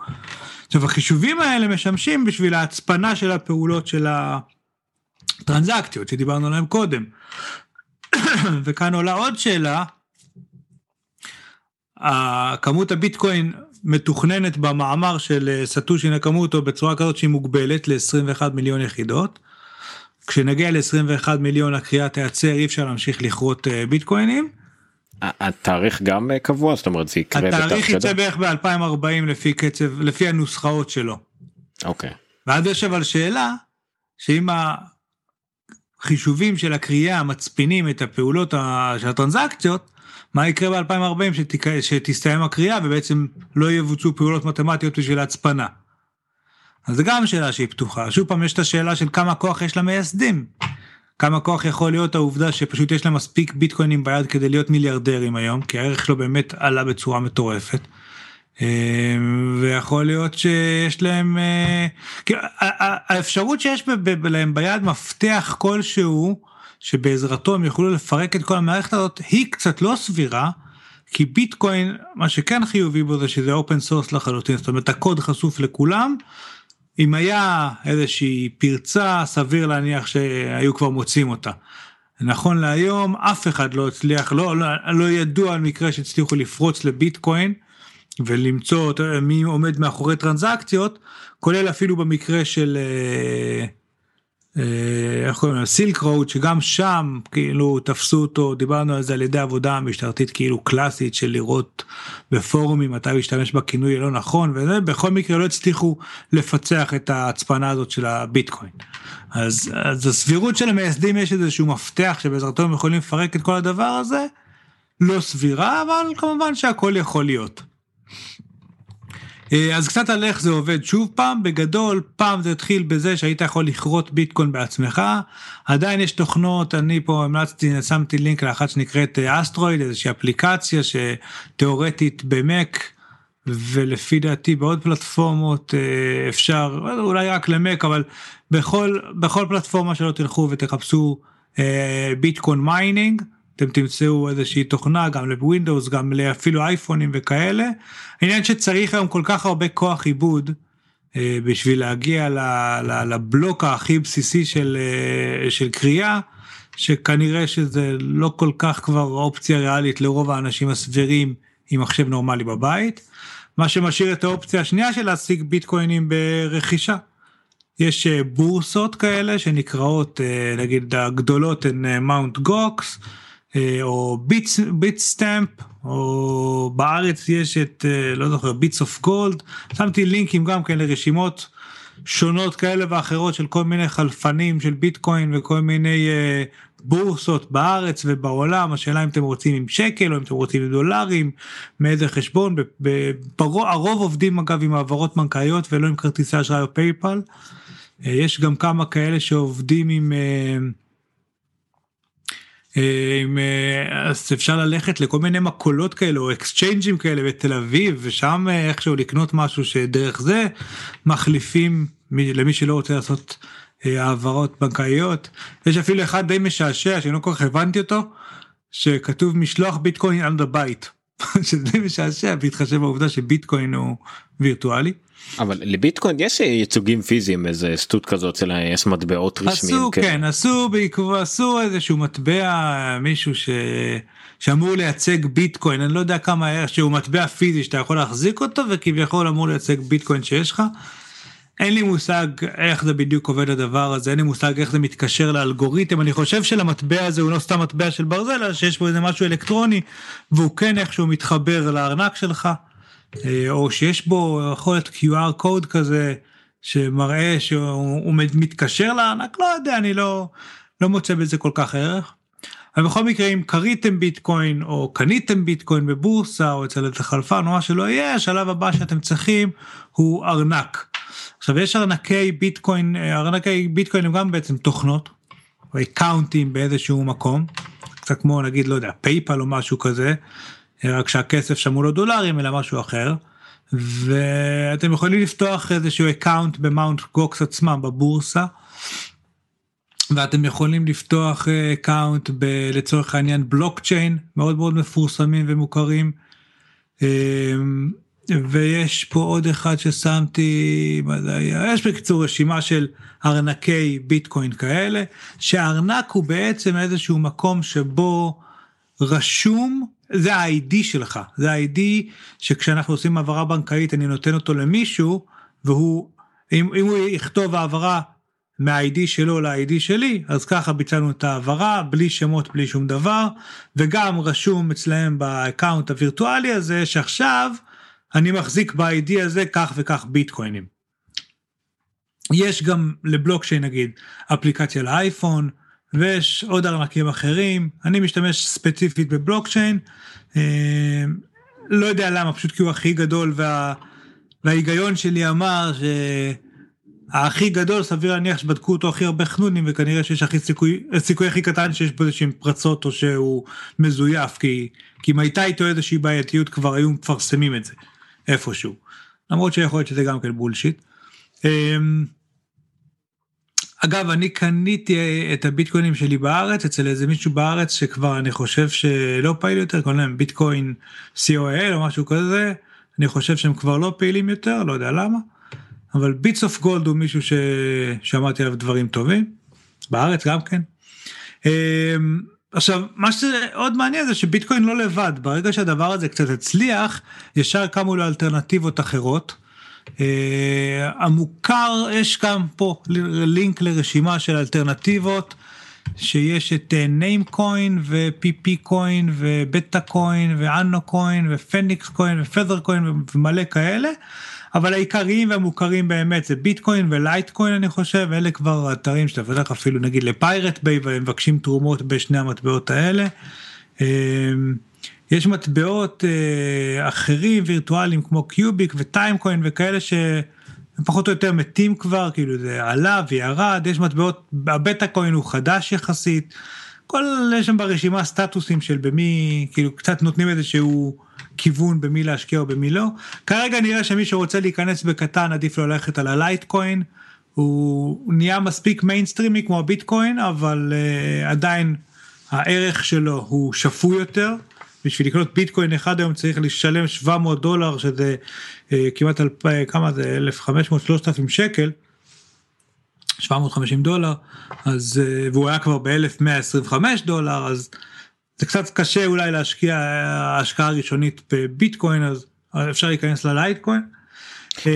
עכשיו החישובים האלה משמשים בשביל ההצפנה של הפעולות של ה... טרנזקציות שדיברנו עליהן קודם. וכאן עולה עוד שאלה, כמות הביטקוין מתוכננת במאמר של אה, סטושי נקמוטו בצורה כזאת שהיא מוגבלת ל-21 מיליון יחידות. כשנגיע ל-21 מיליון הקריאה תייצר אי אפשר להמשיך לכרות אה, ביטקוינים. התאריך גם אה, קבוע זאת אומרת זה יקרה התאריך יצא בערך ב-2040 לפי קצב לפי הנוסחאות שלו. אוקיי. ואז יש אבל שאלה שאם חישובים של הקריאה מצפינים את הפעולות של הטרנזקציות, מה יקרה ב-2040 שתק... שתסתיים הקריאה ובעצם לא יבוצעו פעולות מתמטיות בשביל ההצפנה. אז זו גם שאלה שהיא פתוחה. שוב פעם יש את השאלה של כמה כוח יש למייסדים. כמה כוח יכול להיות העובדה שפשוט יש להם מספיק ביטקוינים ביד כדי להיות מיליארדרים היום, כי הערך שלו באמת עלה בצורה מטורפת. אמ, ויכול להיות שיש להם אה, כאילו, האפשרות שיש להם ביד מפתח כלשהו שבעזרתו הם יוכלו לפרק את כל המערכת הזאת היא קצת לא סבירה. כי ביטקוין מה שכן חיובי בו זה שזה open source לחלוטין זאת אומרת הקוד חשוף לכולם אם היה איזושהי פרצה, סביר להניח שהיו כבר מוצאים אותה. נכון להיום, אף אחד לא הצליח, לא, לא, לא ידוע על מקרה שהצליחו לפרוץ לביטקוין ולמצוא מי עומד מאחורי טרנזקציות, כולל אפילו במקרה של... אה, אה, איך קוראים לו? סילק רוד שגם שם כאילו תפסו אותו דיברנו על זה על ידי עבודה משטרתית כאילו קלאסית של לראות בפורומים מתי הוא השתמש בכינוי הלא נכון וזה בכל מקרה לא הצליחו לפצח את ההצפנה הזאת של הביטקוין. אז, אז הסבירות של המייסדים יש איזשהו מפתח שבעזרתו הם יכולים לפרק את כל הדבר הזה לא סבירה אבל כמובן שהכל יכול להיות. אה, אז קצת על איך זה עובד. שוב פעם, בגדול פעם זה התחיל בזה שהיית יכול לכרות ביטקוין בעצמך, עדיין יש תוכנות, אני פה המלצתי, שמתי לינק לאחת שנקראת אסטרואיד, איזושהי אפליקציה שתאורטית במק, ולפי דעתי בעוד פלטפורמות אה, אפשר, אולי רק ל Mac, אבל בכל, בכל פלטפורמה שלא תלכו ותחפשו אה, ביטקוין mining, אתם תמצאו איזושהי תוכנה גם ל Windows גם לאפילו אייפונים וכאלה. העניין שצריך היום כל כך הרבה כוח עיבוד אה, בשביל להגיע ל, ל, לבלוק הכי בסיסי של, אה, של כרייה שכנראה שזה לא כל כך כבר אופציה ריאלית לרוב האנשים הסבירים עם מחשב נורמלי בבית. מה שמשאיר את האופציה השנייה של להשיג ביטקוינים ברכישה. יש אה, בורסות כאלה שנקראות נגיד הגדולות הן Mt. Gox. אה, או Bit, Bitstamp, או בארץ יש את, אה, לא זוכר, Bits of Gold, שמתי לינקים גם כן לרשימות שונות כאלה ואחרות של כל מיני חלפנים של ביטקוין וכל מיני אה, בורסות בארץ ובעולם, השאלה אם אתם רוצים עם שקל או אם אתם רוצים עם דולרים, מאיזה חשבון, הרוב עובדים אגב עם העברות בנקאיות ולא עם כרטיסי אשראי או PayPal, יש גם כמה כאלה שעובדים עם אה, אז אפשר ללכת לכל מיני מכולות כאלה או exchange ים כאלה בתל אביב ושם אה, איכשהו לקנות משהו שדרך זה מחליפים למי שלא רוצה לעשות אה, העברות בנקאיות. יש אפילו אחד די משעשע שאני לא כל כך הבנתי אותו שכתוב משלוח ביטקוין על הבית. [LAUGHS] שזה משעשע בהתחשב בעובדה שביטקוין הוא וירטואלי. אבל לביטקוין יש ייצוגים פיזיים איזה סטוט כזאת יש מטבעות רשמיים עשו כן, כן עשו בעקבות עשו איזשהו מטבע מישהו ש... שאמור לייצג ביטקוין אני לא יודע כמה ערך שהוא מטבע פיזי שאתה יכול להחזיק אותו וכביכול אמור לייצג ביטקוין שיש לך. אין לי מושג איך זה בדיוק עובד הדבר הזה אין לי מושג איך זה מתקשר לאלגוריתם אני חושב שלמטבע הזה הוא לא סתם מטבע של ברזל אלא שיש פה איזה משהו אלקטרוני והוא כן איכשהו מתחבר לארנק שלך. אה, או שיש בו יכול להיות QR קוד כזה שמראה שהוא מתקשר לארנק, לא יודע, אני לא, לא מוצא בזה כל כך ערך. אבל בכל מקרה אם קריתם ביטקוין או קניתם ביטקוין בבורסה או אצל חלפן או מה שלא יהיה, השלב הבא שאתם צריכים הוא ארנק. עכשיו יש ארנקי ביטקוין, ארנקי ביטקוין הם גם בעצם תוכנות, או account ים באיזשהו מקום, קצת כמו נגיד לא יודע PayPal או משהו כזה, רק שהכסף שם הוא לא דולרים אלא משהו אחר. ואתם יכולים לפתוח איזשהו account ב Mt. Gox עצמם בבורסה. ואתם יכולים לפתוח account ב- לצורך העניין בלוקצ'יין מאוד מאוד מפורסמים ומוכרים. אמ, ויש פה עוד אחד ששמתי, מה זה היה? יש בקיצור רשימה של ארנקי ביטקוין כאלה, שהארנק הוא בעצם איזשהו מקום שבו רשום זה ה-ID שלך, זה ה-ID שכשאנחנו עושים העברה בנקאית אני נותן אותו למישהו והוא, אם, אם הוא יכתוב העברה מה-ID שלו ל-ID שלי, אז ככה ביצענו את העברה בלי שמות, בלי שום דבר, וגם רשום אצלהם ב account הווירטואלי הזה שעכשיו אני מחזיק ב-ID הזה כך וכך ביטקוינים. יש גם לבלוקשיין נגיד אפליקציה לאייפון, ויש עוד ארנקים אחרים, אני משתמש ספציפית בבלוקצ'יין, אה, לא יודע למה, פשוט כי הוא הכי גדול וה, וההיגיון שלי אמר שהכי גדול סביר להניח שבדקו אותו הכי הרבה חנונים וכנראה שיש הכי סיכוי, סיכוי הכי קטן שיש פה איזשהם פרצות או שהוא מזויף כי, כי אם הייתה איתו איזושהי בעייתיות כבר היו מפרסמים את זה איפשהו. למרות שיכול להיות שזה גם כן bullshit. אגב, אני קניתי את הביטקוינים שלי בארץ, אצל איזה מישהו בארץ שכבר אני חושב שלא פעיל יותר, קוראים להם ביטקוין co.il או משהו כזה, אני חושב שהם כבר לא פעילים יותר, לא יודע למה. אבל Bits of Gold הוא מישהו ששמעתי עליו דברים טובים, בארץ גם כן. אמ, עכשיו מה שעוד מעניין זה שביטקוין לא לבד ברגע שהדבר הזה קצת הצליח ישר קמו לו אלטרנטיבות אחרות. Uh, המוכר יש גם פה לינק לרשימה של אלטרנטיבות שיש את ניים קוין ופי קוין ובטה קוין ואנו קוין ופניקס קוין ופדר קוין ומלא כאלה. אבל העיקריים והמוכרים באמת זה ביטקוין ולייטקוין אני חושב אלה כבר אתרים שאתה בטח אפילו נגיד לפיירט ביי והם מבקשים תרומות בשני המטבעות האלה. יש מטבעות אה, אחרים וירטואליים כמו קיוביק וטיימקוין וכאלה שהם פחות או יותר מתים כבר כאילו זה עלה וירד יש מטבעות הבטה קוין הוא חדש יחסית. כל יש שם ברשימה סטטוסים של במי כאילו קצת נותנים איזה שהוא כיוון במי להשקיע או במי לא. כרגע נראה שמי שרוצה להיכנס בקטן עדיף לו ללכת על הלייטקוין. הוא נהיה מספיק מיינסטרימי כמו הביטקוין אבל אה, עדיין הערך שלו הוא שפוי יותר. בשביל לקנות ביטקוין אחד היום צריך לשלם 700 דולר שזה uh, כמעט אלפ... כמה זה 1500 3000 שקל. 750 דולר אז uh, והוא היה כבר ב-1125 דולר אז זה קצת קשה אולי להשקיע השקעה ראשונית בביטקוין אז אפשר להיכנס ללייטקוין.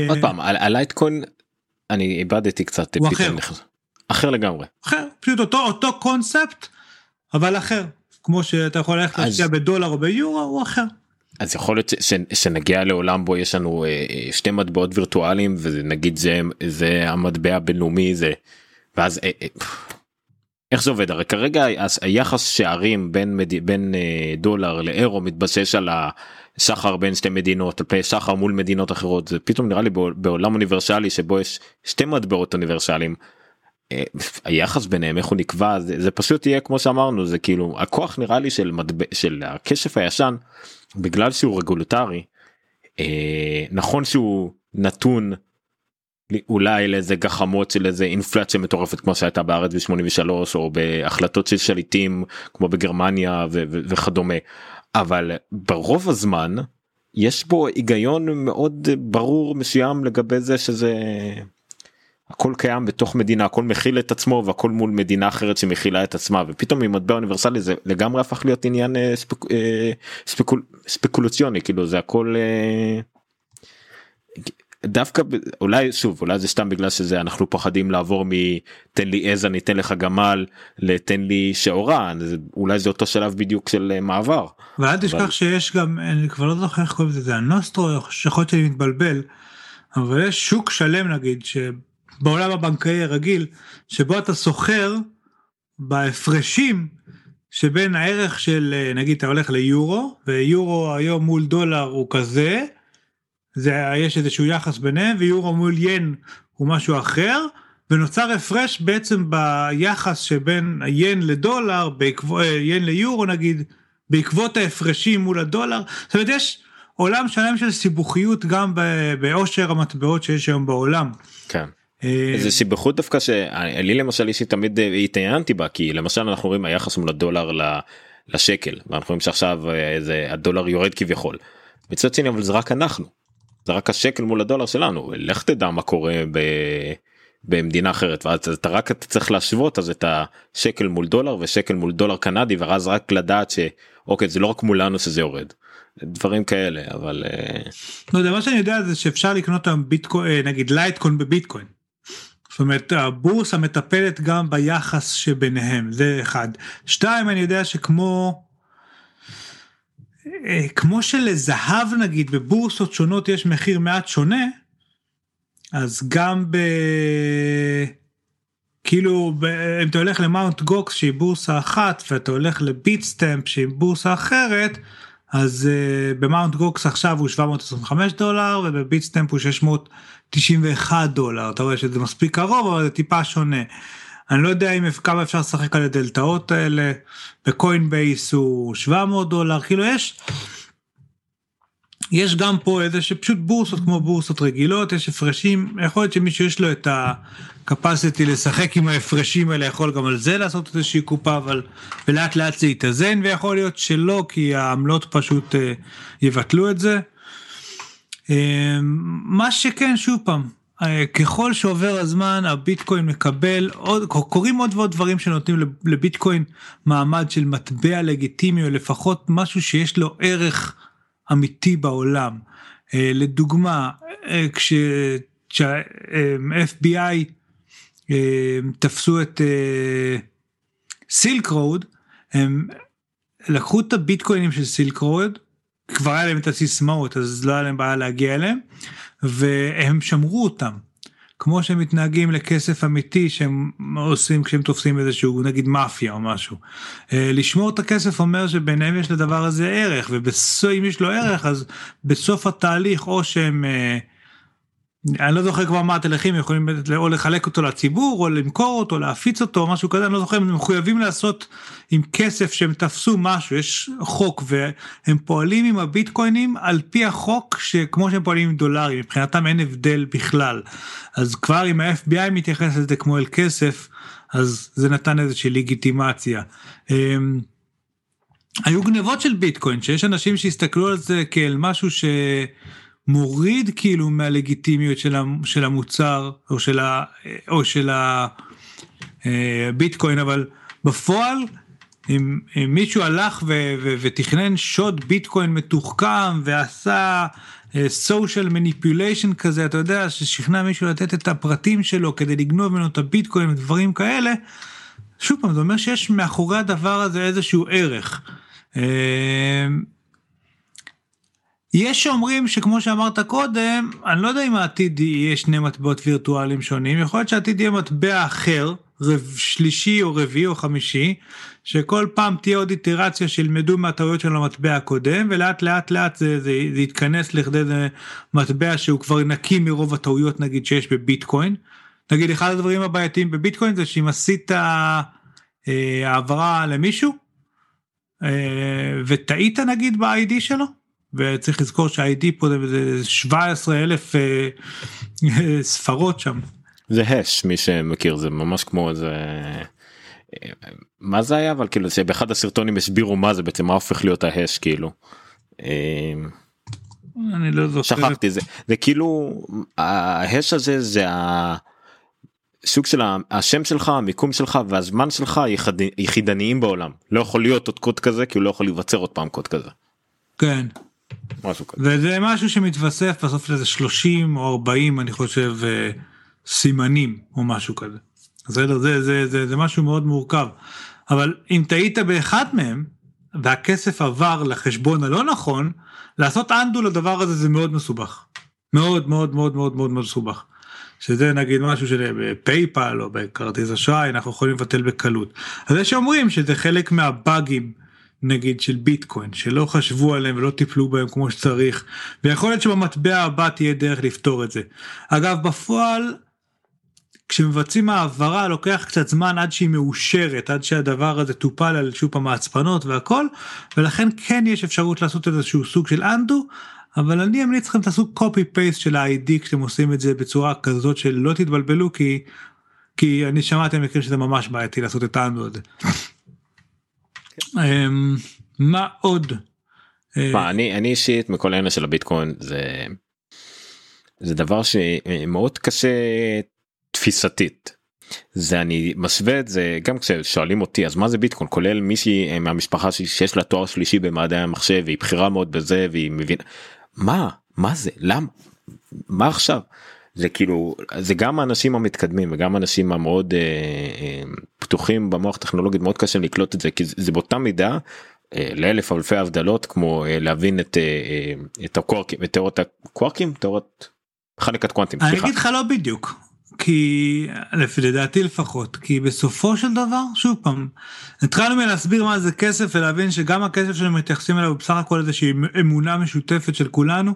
עוד פעם הלייטקוין אני איבדתי קצת הוא אחר. אחר לגמרי אחר פשוט אותו אותו קונספט אבל אחר כמו שאתה יכול ללכת אז... להשקיע בדולר או ביורו הוא אחר. אז יכול להיות ש, שנגיע לעולם בו יש לנו אה, שתי מטבעות וירטואליים ונגיד זה זה המטבע הבינלאומי זה ואז אה, אה, איך זה עובד הרי כרגע היחס שערים בין מד... בין אה, דולר לאירו מתבסס על הסחר בין שתי מדינות על פני סחר מול מדינות אחרות זה פתאום נראה לי בעולם אוניברסלי שבו יש שתי מטבעות אוניברסליים. היחס ביניהם איך הוא נקבע זה, זה פשוט יהיה כמו שאמרנו זה כאילו הכוח נראה לי של מטבע של הכסף הישן בגלל שהוא רגולטרי אה, נכון שהוא נתון אולי לאיזה גחמות של איזה אינפלציה מטורפת כמו שהייתה בארץ ב-83 או בהחלטות של שליטים כמו בגרמניה ו- ו- וכדומה. אבל ברוב הזמן יש בו היגיון מאוד ברור מסוים לגבי זה שזה הכל קיים בתוך מדינה הכל מכיל את עצמו והכל מול מדינה אחרת שמכילה את עצמה ופתאום ממטבע אוניברסלי זה לגמרי הפך להיות עניין אה, ספק, אה, ספקול, ספקולציוני כאילו זה הכל. אה, דווקא אולי שוב אולי זה סתם בגלל שזה אנחנו פוחדים לעבור מתן לי עז אני אתן לך גמל לתן לי שעורה אולי זה אותו שלב בדיוק של אה, מעבר. ואל תשכח אבל... שיש גם אני כבר לא זוכר איך קוראים לזה זה הנוסטרו יכול להיות שאני מתבלבל אבל יש שוק שלם נגיד שבעולם הבנקאי הרגיל שבו אתה סוחר בהפרשים שבין הערך של אה, נגיד אתה הולך ליורו ויורו היום מול דולר הוא כזה. זה יש איזשהו יחס ביניהם ויורו מול ין הוא משהו אחר ונוצר הפרש בעצם ביחס שבין היין לדולר בעקבות ין ליורו נגיד בעקבות ההפרשים מול הדולר זאת אומרת יש עולם שלם של סיבוכיות גם בעושר המטבעות שיש היום בעולם. כן. אה, זה סיבוכות דווקא שלי למשל אישית תמיד אה, התעניינתי בה כי למשל אנחנו רואים היחס מול הדולר לשקל ואנחנו רואים שעכשיו איזה אה, הדולר יורד כביכול. מצד שני אבל זה רק אנחנו זה רק השקל מול הדולר שלנו לך תדע מה קורה ב... במדינה אחרת ואז אתה רק אתה צריך להשוות אז את השקל מול דולר ושקל מול דולר קנדי ואז רק לדעת שאוקיי זה לא רק מולנו שזה יורד. דברים כאלה אבל לא יודע מה שאני יודע זה שאפשר לקנות היום ביטקוין נגיד לייטקוין בביטקוין. זאת אומרת הבורסה מטפלת גם ביחס שביניהם זה אחד. שתיים אני יודע שכמו אה, כמו שלזהב נגיד בבורסות שונות יש מחיר מעט שונה, אז גם ב... כאילו ב... אם אתה הולך ל Mount Gox שהיא בורסה אחת ואתה הולך ל Bitstamp שהיא בורסה אחרת, אז אה, ב Mount Gox עכשיו הוא 725 דולר וב Bitstamp הוא 691 דולר, אתה רואה שזה מספיק קרוב אבל זה טיפה שונה. אני לא יודע אם כמה אפשר לשחק על הדלתאות האלה, בקוין בייס הוא 700 דולר, כאילו יש, יש גם פה איזה שפשוט בורסות כמו בורסות רגילות, יש הפרשים, יכול להיות שמישהו יש לו את ה-capacity לשחק עם ההפרשים האלה, יכול גם על זה לעשות איזושהי קופה, אבל ולאט לאט זה יתאזן, ויכול להיות שלא, כי העמלות פשוט uh, יבטלו את זה. Uh, מה שכן, שוב פעם, אה, ככל שעובר הזמן הביטקוין מקבל עוד קורים עוד ועוד דברים שנותנים לביטקוין מעמד של מטבע לגיטימי או לפחות משהו שיש לו ערך אמיתי בעולם. אה, לדוגמה כשה-FBI תפסו את סילק רוד הם לקחו את הביטקוינים של סילק רוד כבר היה להם את הסיסמאות אז לא היה להם בעיה להגיע אליהם והם שמרו אותם. כמו שהם מתנהגים לכסף אמיתי שהם עושים כשהם תופסים איזשהו נגיד מאפיה או משהו. אה, לשמור את הכסף אומר שביניהם יש לדבר הזה ערך ואם יש לו ערך אז בסוף התהליך או שהם אה, אני לא זוכר כבר מה התהליכים יכולים או לחלק אותו לציבור או למכור אותו להפיץ אותו משהו כזה אני לא זוכר הם מחויבים לעשות עם כסף שהם תפסו משהו יש חוק והם פועלים עם הביטקוינים על פי החוק שכמו שהם פועלים עם דולרים מבחינתם אין הבדל בכלל אז כבר אם ה-FBI מתייחס לזה כמו אל כסף אז זה נתן איזושהי לגיטימציה. אמ, היו גנבות של ביטקוין שיש אנשים שהסתכלו על זה כאל משהו ש... מוריד כאילו מהלגיטימיות של המוצר או של, ה, או של הביטקוין אה, אבל בפועל אם, אם מישהו הלך ו, ו, ותכנן שוד ביטקוין מתוחכם ועשה סושיאל uh, מניפוליישן כזה אתה יודע ששכנע מישהו לתת את הפרטים שלו כדי לגנוב ממנו את הביטקוין ודברים כאלה. שוב פעם זה אומר שיש מאחורי הדבר הזה איזשהו ערך. יש שאומרים שכמו שאמרת קודם, אני לא יודע אם העתיד יהיה שני מטבעות וירטואליים שונים, יכול להיות שהעתיד יהיה מטבע אחר, שלישי או רביעי או חמישי, שכל פעם תהיה עוד איטרציה שילמדו מהטעויות של המטבע הקודם, ולאט לאט לאט זה, זה, זה יתכנס לכדי מטבע שהוא כבר נקי מרוב הטעויות נגיד שיש בביטקוין. נגיד אחד הדברים הבעייתיים בביטקוין זה שאם עשית אה, העברה למישהו, אה, וטעית נגיד ב-ID שלו, וצריך לזכור שה-ID פה זה 17 אלף אה, ספרות שם. זה הש מי שמכיר זה ממש כמו איזה מה זה היה אבל כאילו שבאחד הסרטונים הסבירו מה זה בעצם מה הופך להיות ההש כאילו. אה, אני לא זוכר. שכחתי זה זה כאילו ההש הזה זה הסוג של השם שלך המיקום שלך והזמן שלך יחידניים בעולם לא יכול להיות עוד קוד כזה כי הוא לא יכול להיווצר עוד פעם קוד כזה. כן. משהו כזה. וזה משהו שמתווסף בסוף לזה 30 או 40 אני חושב אה, סימנים או משהו כזה. זה, זה, זה, זה, זה זה משהו מאוד מורכב. אבל אם טעית באחד מהם והכסף עבר לחשבון הלא נכון, לעשות אנדו לדבר הזה זה מאוד מסובך. מאוד מאוד מאוד מאוד מאוד מסובך. שזה נגיד משהו שבפייפל או בכרטיס אשראי אנחנו יכולים לבטל בקלות. אז יש שאומרים שזה חלק מהבאגים נגיד של ביטקוין שלא חשבו עליהם ולא טיפלו בהם כמו שצריך ויכול להיות שבמטבע הבא תהיה דרך לפתור את זה. אגב בפועל כשמבצעים העברה לוקח קצת זמן עד שהיא מאושרת עד שהדבר הזה טופל על שוב פעם ההצפנות והכל ולכן כן יש אפשרות לעשות איזשהו סוג של אנדו אבל אני אמליץ לכם תעשו קופי פייסט של ה-ID כשאתם עושים את זה בצורה כזאת שלא תתבלבלו כי כי אני שמעתי מקרים שזה ממש בעייתי לעשות את האנדו הזה. אמ, מה עוד? אה, אני אישית מכל העניין של הביטקוין זה זה דבר שמאוד קשה תפיסתית. זה אני משווה את זה גם כששואלים אותי אז מה זה ביטקוין? כולל מישהי אה, מהמשפחה שיש לה תואר שלישי במדעי המחשב והיא בכירה מאוד בזה והיא מבינה. מה? מה זה? למה מה עכשיו זה כאילו זה גם האנשים המתקדמים וגם האנשים המאוד אה, אה, פתוחים במוח טכנולוגי מאוד קשה לקלוט את זה כי זה באותה מידה אה, לאלף אלפי הבדלות כמו אה, להבין את, אה, אה, את הקוורקים את תיאוריות הקוורקים תיאוריות חלקת קוונטים. אני אגיד לך לא בדיוק כי לפי לדעתי לפחות כי בסופו של דבר שוב פעם התחלנו מלהסביר מה זה כסף ולהבין שגם הכסף שלנו מתייחסים אליו בסך הכל איזושהי אמונה משותפת של כולנו.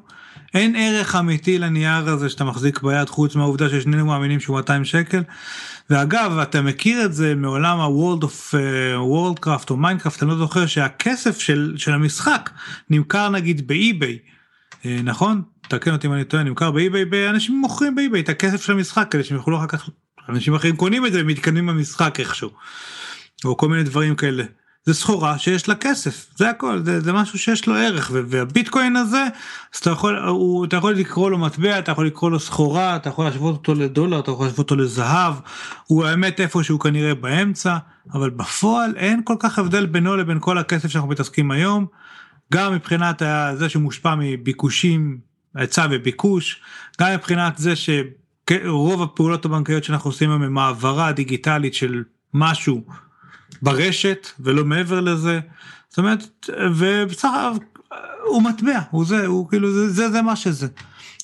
אין ערך אמיתי לנייר הזה שאתה מחזיק ביד חוץ מהעובדה ששנינו מאמינים שהוא 200 שקל. ואגב אתה מכיר את זה מ World of אה, Warcraft או Minecraft אני לא זוכר שהכסף של, של המשחק נמכר נגיד באי-ביי uh, נכון תקן אותי אם אני טועה נמכר באי-ביי אנשים מוכרים באי-ביי את הכסף של המשחק כדי שהם יוכלו אחר כך אנשים אחרים קונים את זה ומתקדמים במשחק איכשהו. או כל מיני דברים כאלה. זה סחורה שיש לה כסף זה הכל זה, זה משהו שיש לו ערך והביטקוין הזה אז אתה יכול הוא, אתה יכול לקרוא לו מטבע אתה יכול לקרוא לו סחורה אתה יכול להשוות אותו לדולר אתה יכול להשוות אותו לזהב הוא האמת איפה שהוא כנראה באמצע אבל בפועל אין כל כך הבדל בינו לבין כל הכסף שאנחנו מתעסקים היום גם מבחינת זה שמושפע מביקושים היצע וביקוש גם מבחינת זה שרוב הפעולות הבנקאיות שאנחנו עושים היום הם העברה דיגיטלית של משהו ברשת ולא מעבר לזה. זאת אומרת, ובסך הוא מטבע, הוא זה, הוא כאילו זה, זה, זה מה שזה.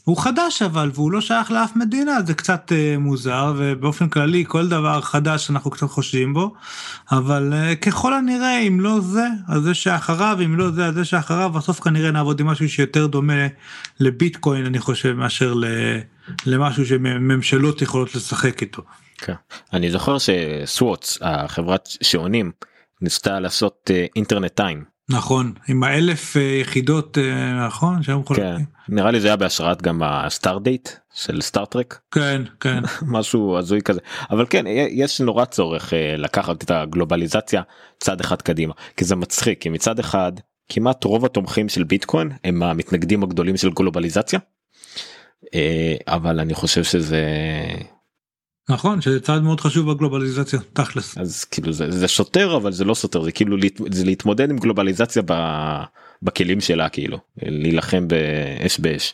הוא חדש אבל והוא לא שייך לאף מדינה זה קצת uh, מוזר ובאופן כללי כל דבר חדש אנחנו קצת חושבים בו אבל uh, ככל הנראה אם לא זה אז זה שאחריו אם לא זה אז זה שאחריו בסוף כנראה נעבוד עם משהו שיותר דומה לביטקוין אני חושב מאשר למשהו שממשלות יכולות לשחק איתו. כן. אני זוכר שסוואטס החברת שעונים ניסתה לעשות אינטרנט uh, טיים. נכון עם האלף אה, יחידות אה, נכון שהיו כן, נראה לי זה היה בהשראת גם הסטאר דייט של סטארטרק כן כן. [LAUGHS] משהו הזוי כזה. אבל כן יש נורא צורך אה, לקחת את הגלובליזציה צד אחד קדימה כי זה מצחיק כי מצד אחד כמעט רוב התומכים של ביטקוין הם המתנגדים הגדולים של גלובליזציה אבל אני חושב שזה נכון שזה צעד מאוד חשוב בגלובליזציה תכלס אז כאילו זה, זה סותר אבל זה לא סותר זה כאילו זה להתמודד עם גלובליזציה ב, בכלים שלה כאילו להילחם באש באש.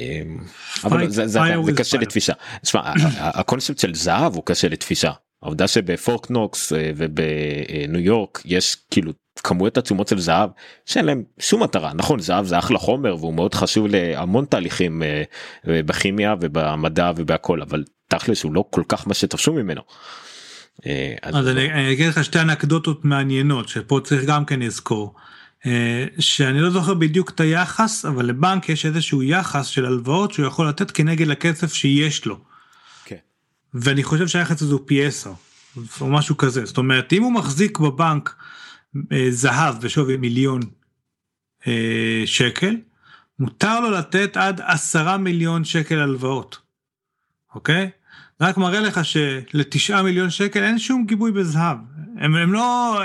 אמ, אבל זה, זה, זה קשה לתפישה. תשמע, הקונספט של זהב הוא קשה לתפישה. העובדה שבפורקנוקס אה, ובניו יורק יש כאילו כמויות עצומות של זהב שאין להם שום מטרה נכון זהב זה אחלה חומר והוא מאוד חשוב להמון תהליכים אה, בכימיה ובמדע ובהכל אבל תכלס הוא לא כל כך מה שתפשו ממנו. אה, אז אני אגיד לך שתי אנקדוטות מעניינות שפה צריך גם כן לזכור. אה, שאני לא זוכר בדיוק את היחס אבל לבנק יש איזשהו יחס של הלוואות שהוא יכול לתת כנגד הכסף שיש לו. כן. ואני חושב שהיחס הזה הוא פי 10 או משהו כזה זאת אומרת אם הוא מחזיק בבנק אה, זהב בשווי מיליון שקל מותר לו לתת עד עשרה מיליון שקל הלוואות. אוקיי? רק מראה לך שלתשעה מיליון שקל אין שום גיבוי בזהב. הם, הם לא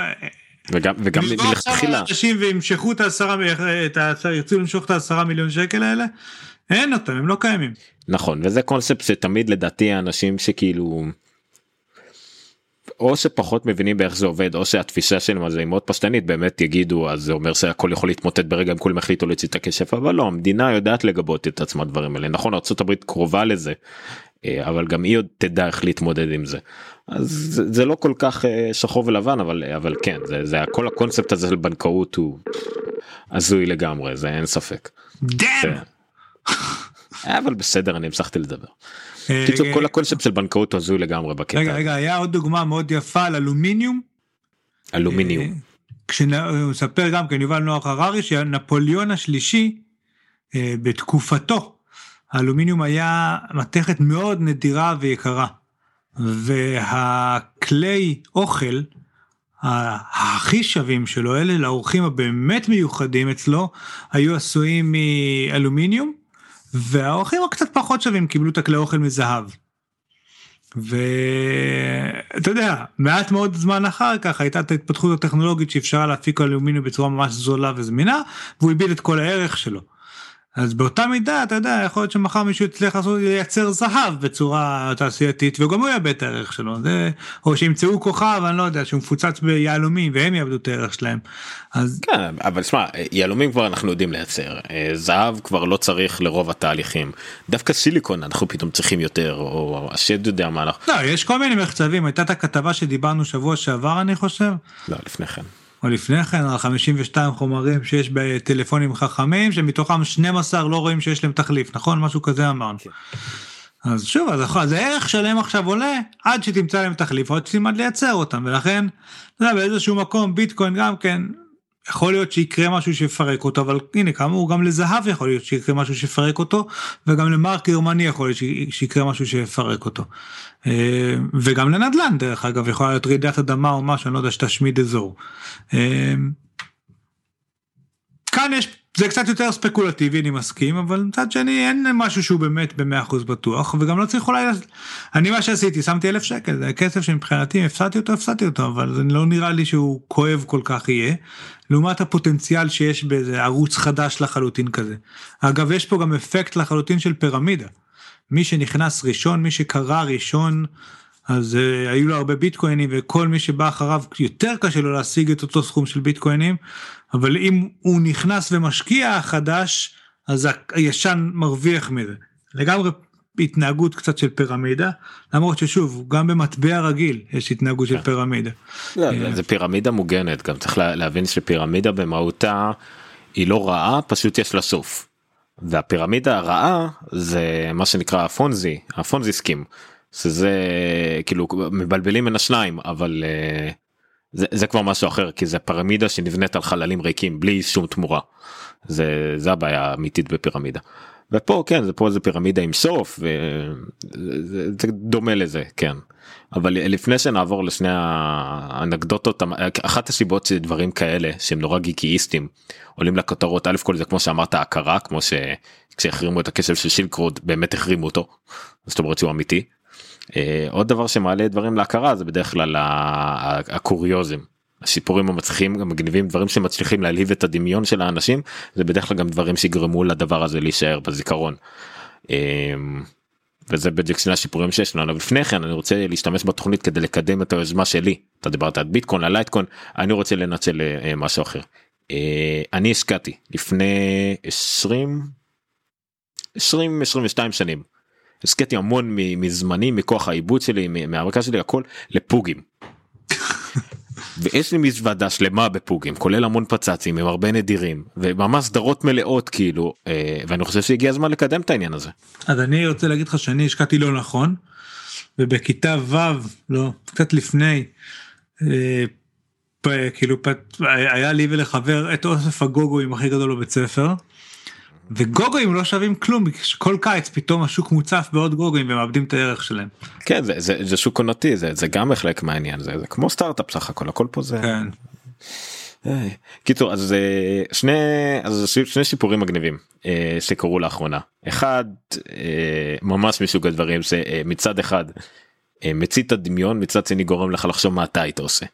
וגם וגם מלכתחילה. אנשים וימשכו את העשרה את העשרה ירצו למשוך את העשרה מיליון שקל האלה אין אותם הם לא קיימים. נכון וזה קונספט שתמיד לדעתי האנשים שכאילו או שפחות מבינים באיך זה עובד או שהתפיסה שלהם על זה היא מאוד פשטנית באמת יגידו אז זה אומר שהכל יכול להתמוטט ברגע אם כולם החליטו להוציא את הכסף אבל לא המדינה יודעת לגבות את עצמה דברים האלה. נכון ארה"ב קרובה לזה אבל גם היא עוד תדע איך להתמודד עם זה. אז זה, זה לא כל כך אה, שחור ולבן אבל אבל כן זה זה כל הקונספט הזה של בנקאות הוא הזוי לגמרי זה אין ספק. כן. אבל בסדר אני המשכתי לדבר. קיצור כל הקונספט של בנקאות הוא הזוי לגמרי בקטע. רגע רגע היה עוד דוגמה מאוד יפה על אלומיניום. אלומיניום. אה, מספר גם כן יובל נוח הררי שנפוליאון השלישי בתקופתו האלומיניום היה מתכת מאוד נדירה ויקרה. והכלי אוכל הכי שווים שלו, אלה לאורחים הבאמת מיוחדים אצלו, היו עשויים מאלומיניום, והאורחים הקצת פחות שווים קיבלו את הכלי אוכל מזהב. ואתה יודע, מעט מאוד זמן אחר כך הייתה את ההתפתחות הטכנולוגית שאפשרה להפיק אלומיניום בצורה ממש זולה וזמינה, והוא איבד את כל הערך שלו. אז באותה מידה אתה יודע יכול להיות שמחר מישהו יצליח לעשות לייצר זהב בצורה תעשייתית וגם הוא יאבד את הערך שלו זה או שימצאו כוכב אני לא יודע שהוא מפוצץ ביהלומים והם יאבדו את הערך שלהם. אז כן אבל שמע יהלומים כבר אנחנו יודעים לייצר אה, זהב כבר לא צריך לרוב התהליכים דווקא סיליקון אנחנו פתאום צריכים יותר או השד יודע מה אנחנו. לא יש כל מיני מחצבים הייתה את הכתבה שדיברנו שבוע שעבר אני חושב. לא לפני כן. או לפני כן על 52 חומרים שיש בטלפונים חכמים שמתוכם 12 לא רואים שיש להם תחליף נכון משהו כזה אמרנו. כן. אז שוב אז הערך שלהם עכשיו עולה עד שתמצא להם תחליף עד שתלמד לייצר אותם ולכן אתה יודע, באיזשהו מקום ביטקוין גם כן יכול להיות שיקרה משהו שיפרק אותו אבל הנה כאמור גם לזהב יכול להיות שיקרה משהו שיפרק אותו וגם למרק גרמני יכול להיות שיקרה משהו שיפרק אותו. אה, וגם לנדל"ן דרך אגב יכולה להיות רעידת אדמה או משהו אני לא יודע שתשמיד אזור. אה, כאן יש זה קצת יותר ספקולטיבי אני מסכים אבל מצד שני אין משהו שהוא באמת במאה אחוז בטוח וגם לא צריך אולי אני מה שעשיתי שמתי אלף שקל זה כסף שמבחינתי הפסדתי אותו הפסדתי אותו אבל זה לא נראה לי שהוא כואב כל כך יהיה. לעומת הפוטנציאל שיש באיזה ערוץ חדש לחלוטין כזה. אגב יש פה גם אפקט לחלוטין של פירמידה. מי שנכנס ראשון מי שקרא ראשון אז uh, היו לו הרבה ביטקוינים וכל מי שבא אחריו יותר קשה לו להשיג את אותו סכום של ביטקוינים אבל אם הוא נכנס ומשקיע חדש אז הישן מרוויח מזה לגמרי התנהגות קצת של פירמידה למרות ששוב גם במטבע רגיל יש התנהגות של כן. פירמידה. לא, אה, זה פירמידה מוגנת גם צריך להבין שפירמידה במהותה היא לא רעה פשוט יש לה סוף. והפירמידה הרעה זה מה שנקרא הפונזי הפונזי סקים. שזה כאילו מבלבלים בין השניים אבל uh, זה, זה כבר משהו אחר כי זה פירמידה שנבנית על חללים ריקים בלי שום תמורה. זה זה הבעיה האמיתית בפירמידה. ופה כן זה פה איזה פירמידה עם סוף וזה זה דומה לזה כן. אבל לפני שנעבור לשני האנקדוטות אחת הסיבות שדברים כאלה שהם נורא גיקיסטים עולים לכותרות א' כל זה כמו שאמרת הכרה כמו שכשהחרימו את הכסף של שילקרוד באמת החרימו אותו זאת אומרת שהוא אמיתי עוד דבר שמעלה דברים להכרה זה בדרך כלל הקוריוזים. הסיפורים המצליחים המגניבים דברים שמצליחים להלהיב את הדמיון של האנשים זה בדרך כלל גם דברים שיגרמו לדבר הזה להישאר בזיכרון. אה, וזה בדיוק שני השיפורים שיש לנו אבל לפני כן אני רוצה להשתמש בתוכנית כדי לקדם את היוזמה שלי אתה דיברת על ביטקוין על לייטקוין אני רוצה לנצל אה, משהו אחר. אני השקעתי לפני 20 20 22 שנים השקיתי המון מזמני מכוח העיבוד שלי מהמרכז שלי הכל לפוגים. [LAUGHS] ויש לי מזוודה שלמה בפוגים כולל המון פצצים עם הרבה נדירים וממש סדרות מלאות כאילו אה, ואני חושב שהגיע הזמן לקדם את העניין הזה. אז אני רוצה להגיד לך שאני השקעתי לא נכון ובכיתה ו' לא קצת לפני אה, כאילו היה לי ולחבר את אוסף הגוגוים הכי גדול בבית ספר. וגוגויים לא שווים כלום כל קיץ פתאום השוק מוצף בעוד גוגויים ומאבדים את הערך שלהם. כן זה, זה, זה שוק עונתי זה, זה גם חלק מהעניין זה, זה כמו סטארט-אפ סך הכל הכל פה זה. כן. אה, קיצור אז אה, שני אז שני סיפורים מגניבים אה, שקרו לאחרונה אחד ממש מסוג הדברים שמצד אחד מצית הדמיון מצד שני גורם לך לחשוב מה אתה היית עושה.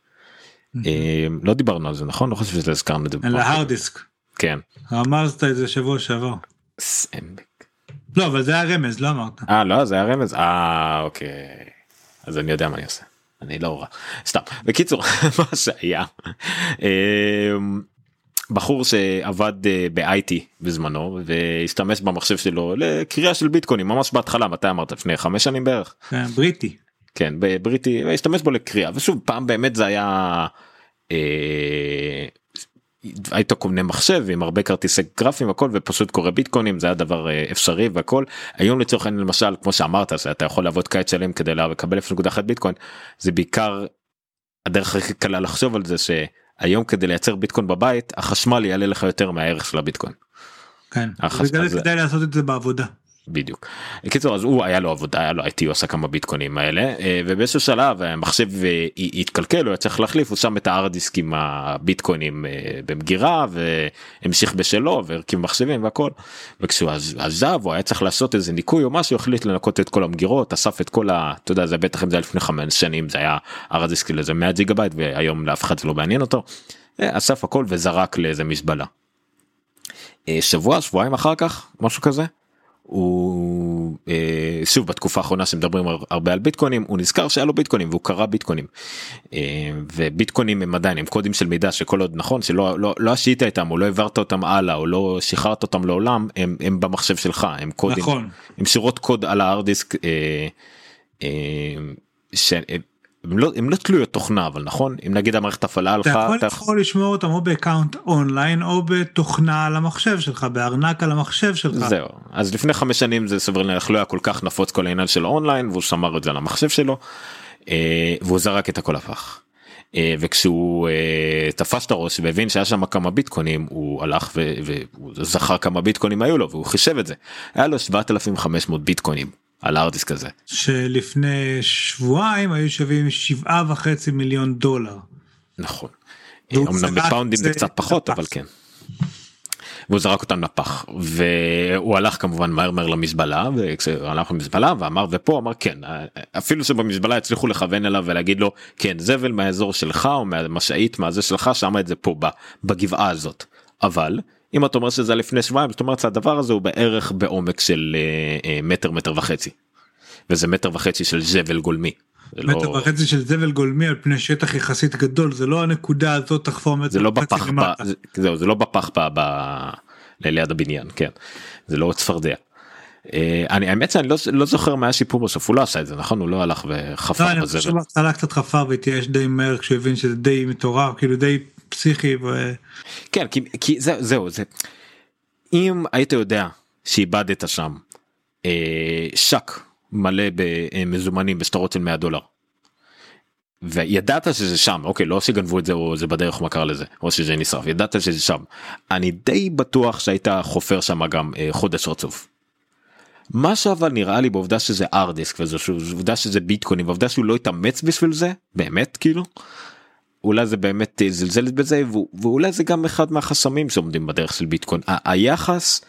לא דיברנו על זה נכון לא חושב שזה הזכרנו את זה. על ההארד דיסק. כן. אמרת את זה שבוע שעבר. לא אבל זה היה רמז לא אמרת. אה לא זה היה רמז אה אוקיי אז אני יודע מה אני עושה. אני לא רע סתם בקיצור [LAUGHS] מה שהיה אמ, בחור שעבד אה, ב-IT בזמנו והשתמש במחשב שלו לקריאה של ביטקוינים ממש בהתחלה מתי אמרת לפני חמש שנים בערך. כן, בריטי. כן בבריטי והשתמש בו לקריאה ושוב פעם באמת זה היה. אה, היית קונה מחשב עם הרבה כרטיסי גרפים הכל ופשוט קורא ביטקוינים זה היה דבר אה, אפשרי והכל היום לצורך העניין למשל כמו שאמרת אתה יכול לעבוד קיץ שלם כדי לקבל 0.1 ביטקוין זה בעיקר הדרך הכי קלה לחשוב על זה שהיום כדי לייצר ביטקוין בבית החשמל יעלה לך יותר מהערך של הביטקוין. כן, החשמל זה כדאי לעשות את זה בעבודה. בדיוק. קיצור אז הוא היה לו עבודה היה לו הייתי עושה כמה ביטקוינים האלה אה, ובאיזשהו שלב המחשב אה, התקלקל הוא היה צריך להחליף הוא שם את הארד דיסק עם הביטקוינים אה, במגירה והמשיך בשלו והרכיב מחשבים והכל. וכשהוא עזב הוא היה צריך לעשות איזה ניקוי או משהו החליט לנקות את כל המגירות אסף את כל ה... אתה יודע זה בטח אם זה היה לפני חמש שנים זה היה hard disk לאיזה 100 ג'יגה בייט והיום לאף אחד זה לא מעניין אותו. אסף הכל וזרק לאיזה מזבלה. שבוע שבועיים אחר כך משהו כזה הוא אה, שוב בתקופה האחרונה שמדברים הרבה על ביטקוינים הוא נזכר שהיה לו ביטקוינים והוא קרא ביטקוינים אה, וביטקוינים הם עדיין הם קודים של מידע שכל עוד נכון שלא לא, לא עשית איתם או לא העברת אותם הלאה או לא שחררת אותם לעולם הם, הם במחשב שלך הם קודים נכון. הם שורות קוד על ה hard disk. אה, אה, הם לא, הם לא תלויות תוכנה אבל נכון? אם נגיד המערכת הפעלה הלכה אתה יכול אתה יכול לשמור אותם או ב account online או בתוכנה על המחשב שלך בארנק על המחשב שלך. זהו. אז לפני חמש שנים זה סביר להניח לא היה כל כך נפוץ כל העניין של אונליין והוא שמר את זה על המחשב שלו אה, והוא זרק את הכל לפח. אה, וכשהוא אה, תפס את הראש והבין שהיה שם כמה ביטקוינים הוא הלך והוא זכר כמה ביטקוינים היו לו והוא חישב את זה. היה לו 7,500 ביטקוינים על הארדיסק הזה. שלפני שבועיים היו שווים שבעה וחצי מיליון דולר. נכון. אמנם בפאונדים זה קצת פחות אבל כן. והוא זרק אותם לפח והוא הלך כמובן מהר מהר למזבלה וכשהוא הלך למזבלה ואמר ופה אמר כן אפילו שבמזבלה הצליחו לכוון אליו ולהגיד לו כן זבל מהאזור שלך או מהמשאית מהזה שלך שמה את זה פה בגבעה הזאת אבל אם אתה אומר שזה לפני שבועיים זאת אומרת שהדבר הזה הוא בערך בעומק של אה, אה, מטר מטר וחצי. וזה מטר וחצי של זבל גולמי. מטר לא... וחצי של זבל גולמי על פני שטח יחסית גדול זה לא הנקודה הזאת תחפור מטר זה לא בפח ב... זה, זהו, זה לא בפח ב... ב... ליד הבניין כן זה לא צפרדע. אה, אני האמת שאני לא, לא זוכר מה השיפור בסוף הוא לא עשה את זה נכון הוא לא הלך וחפר בזה. אני חושב קצת חפר והתייאש די מהר כשהוא הבין שזה די מטורף כאילו די פסיכי. ו... כן כי, כי זה, זהו זה אם היית יודע שאיבדת שם אה, שק מלא במזומנים בשטרות של 100 דולר. וידעת שזה שם אוקיי לא שגנבו את זה או זה בדרך מה קרה לזה או שזה נשרף ידעת שזה שם אני די בטוח שהיית חופר שם גם אה, חודש רצוף. מה שאבל נראה לי בעובדה שזה ארדיסק וזה עובדה שזה ביטקוינים ועובדה שהוא לא התאמץ בשביל זה באמת כאילו. אולי זה באמת זלזל בזה ואולי זה גם אחד מהחסמים שעומדים בדרך של ביטקוין היחס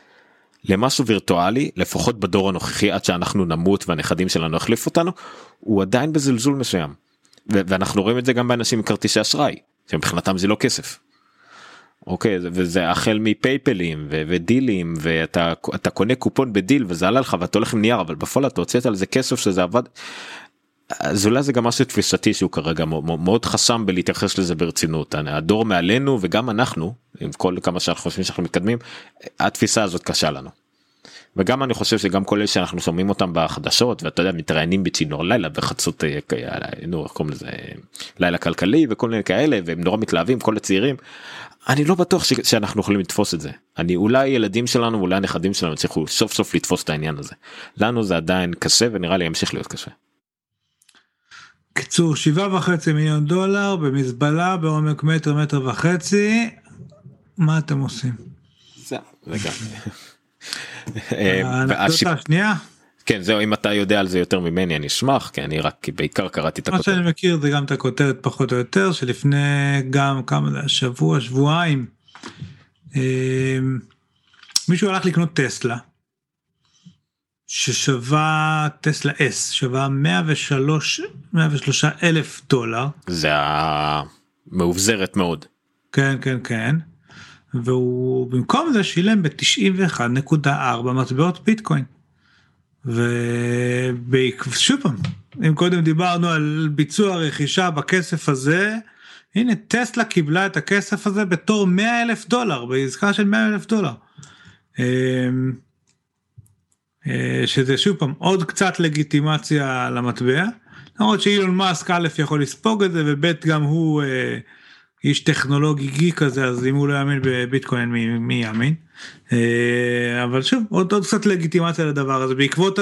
למשהו וירטואלי לפחות בדור הנוכחי עד שאנחנו נמות והנכדים שלנו יחליפו אותנו הוא עדיין בזלזול מסוים. ואנחנו רואים את זה גם באנשים עם כרטיסי אשראי שמבחינתם זה לא כסף. אוקיי וזה החל מפייפלים ודילים ואתה קונה קופון בדיל וזה עלה לך ואתה הולך עם נייר אבל בפועל אתה הוצאת על זה כסף שזה עבד. אז אולי זה גם משהו תפיסתי שהוא כרגע מאוד חסם בלהתייחס לזה ברצינות הדור מעלינו וגם אנחנו עם כל כמה שאנחנו חושבים שאנחנו מתקדמים התפיסה הזאת קשה לנו. וגם אני חושב שגם כל אלה שאנחנו שומעים אותם בחדשות ואתה יודע מתראיינים בצינור לילה בחצות אה, נו איך קוראים לזה לילה כלכלי וכל מיני כאלה והם נורא מתלהבים כל הצעירים. אני לא בטוח ש- שאנחנו יכולים לתפוס את זה אני אולי ילדים שלנו ואולי הנכדים שלנו יצליחו סוף סוף לתפוס את העניין הזה לנו זה עדיין קשה ונראה לי ימשיך להיות קשה. קיצור שבעה וחצי מיליון דולר במזבלה בעומק מטר מטר וחצי מה אתם עושים? זה גם. האנקדוטה השנייה? כן זהו אם אתה יודע על זה יותר ממני אני אשמח כי אני רק בעיקר קראתי את הכותרת. מה שאני מכיר זה גם את הכותרת פחות או יותר שלפני גם כמה זה שבוע שבועיים אמ, מישהו הלך לקנות טסלה ששווה טסלה S שווה 103 103 אלף דולר. זה המאובזרת מאוד. כן כן כן. והוא במקום זה שילם ב-91.4 מטבעות ביטקוין. ושוב פעם אם קודם דיברנו על ביצוע רכישה בכסף הזה הנה טסלה קיבלה את הכסף הזה בתור 100 אלף דולר בעסקה של 100 אלף דולר. אה, שזה שוב פעם עוד קצת לגיטימציה למטבע למרות שאילון מאסק א' יכול לספוג את זה וב' גם הוא אה, איש טכנולוגי גיק כזה אז אם הוא לא יאמין בביטקוין מי, מי יאמין. אה, אבל שוב עוד, עוד קצת לגיטימציה לדבר הזה בעקבות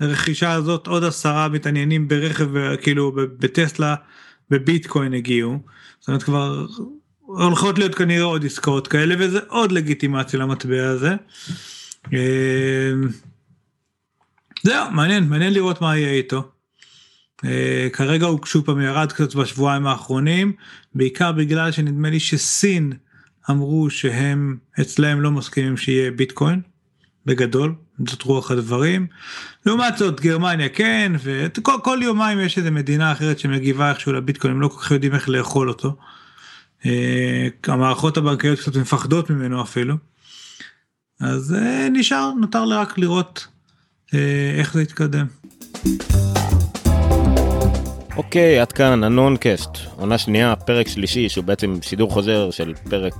הרכישה הזאת עוד עשרה מתעניינים ברכב כאילו בטסלה בביטקוין הגיעו. זאת אומרת כבר הולכות להיות כנראה עוד עסקאות כאלה וזה עוד לגיטימציה למטבע הזה. זהו מעניין מעניין לראות מה יהיה איתו. Uh, כרגע הוא שוב פעם ירד קצת בשבועיים האחרונים בעיקר בגלל שנדמה לי שסין אמרו שהם אצלהם לא מסכימים שיהיה ביטקוין בגדול זאת רוח הדברים. לעומת זאת גרמניה כן וכל כל יומיים יש איזה מדינה אחרת שמגיבה איכשהו לביטקוין הם לא כל כך יודעים איך לאכול אותו. Uh, המערכות הבנקאיות קצת מפחדות ממנו אפילו. אז uh, נשאר נותר רק לראות uh, איך זה יתקדם. אוקיי, עד כאן הנונקאסט, עונה שנייה, פרק שלישי, שהוא בעצם שידור חוזר של פרק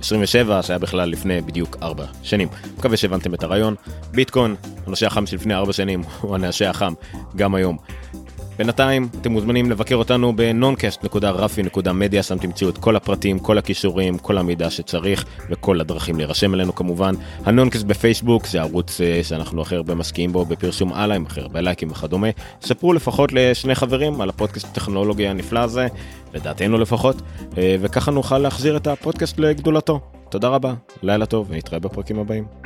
27, שהיה בכלל לפני בדיוק 4 שנים. מקווה שהבנתם את הרעיון. ביטקוין, הנושא החם של לפני 4 שנים, הוא הנושא החם גם היום. בינתיים אתם מוזמנים לבקר אותנו בנונקאסט.רפי.מדיה שם תמצאו את כל הפרטים, כל הכישורים, כל המידע שצריך וכל הדרכים להירשם אלינו כמובן. הנונקאסט בפייסבוק זה ערוץ uh, שאנחנו הכי הרבה משקיעים בו בפרסום הלאה, הכי הרבה לייקים וכדומה. ספרו לפחות לשני חברים על הפודקאסט הטכנולוגי הנפלא הזה, לדעתנו לפחות, uh, וככה נוכל להחזיר את הפודקאסט לגדולתו. תודה רבה, לילה טוב ונתראה בפרקים הבאים.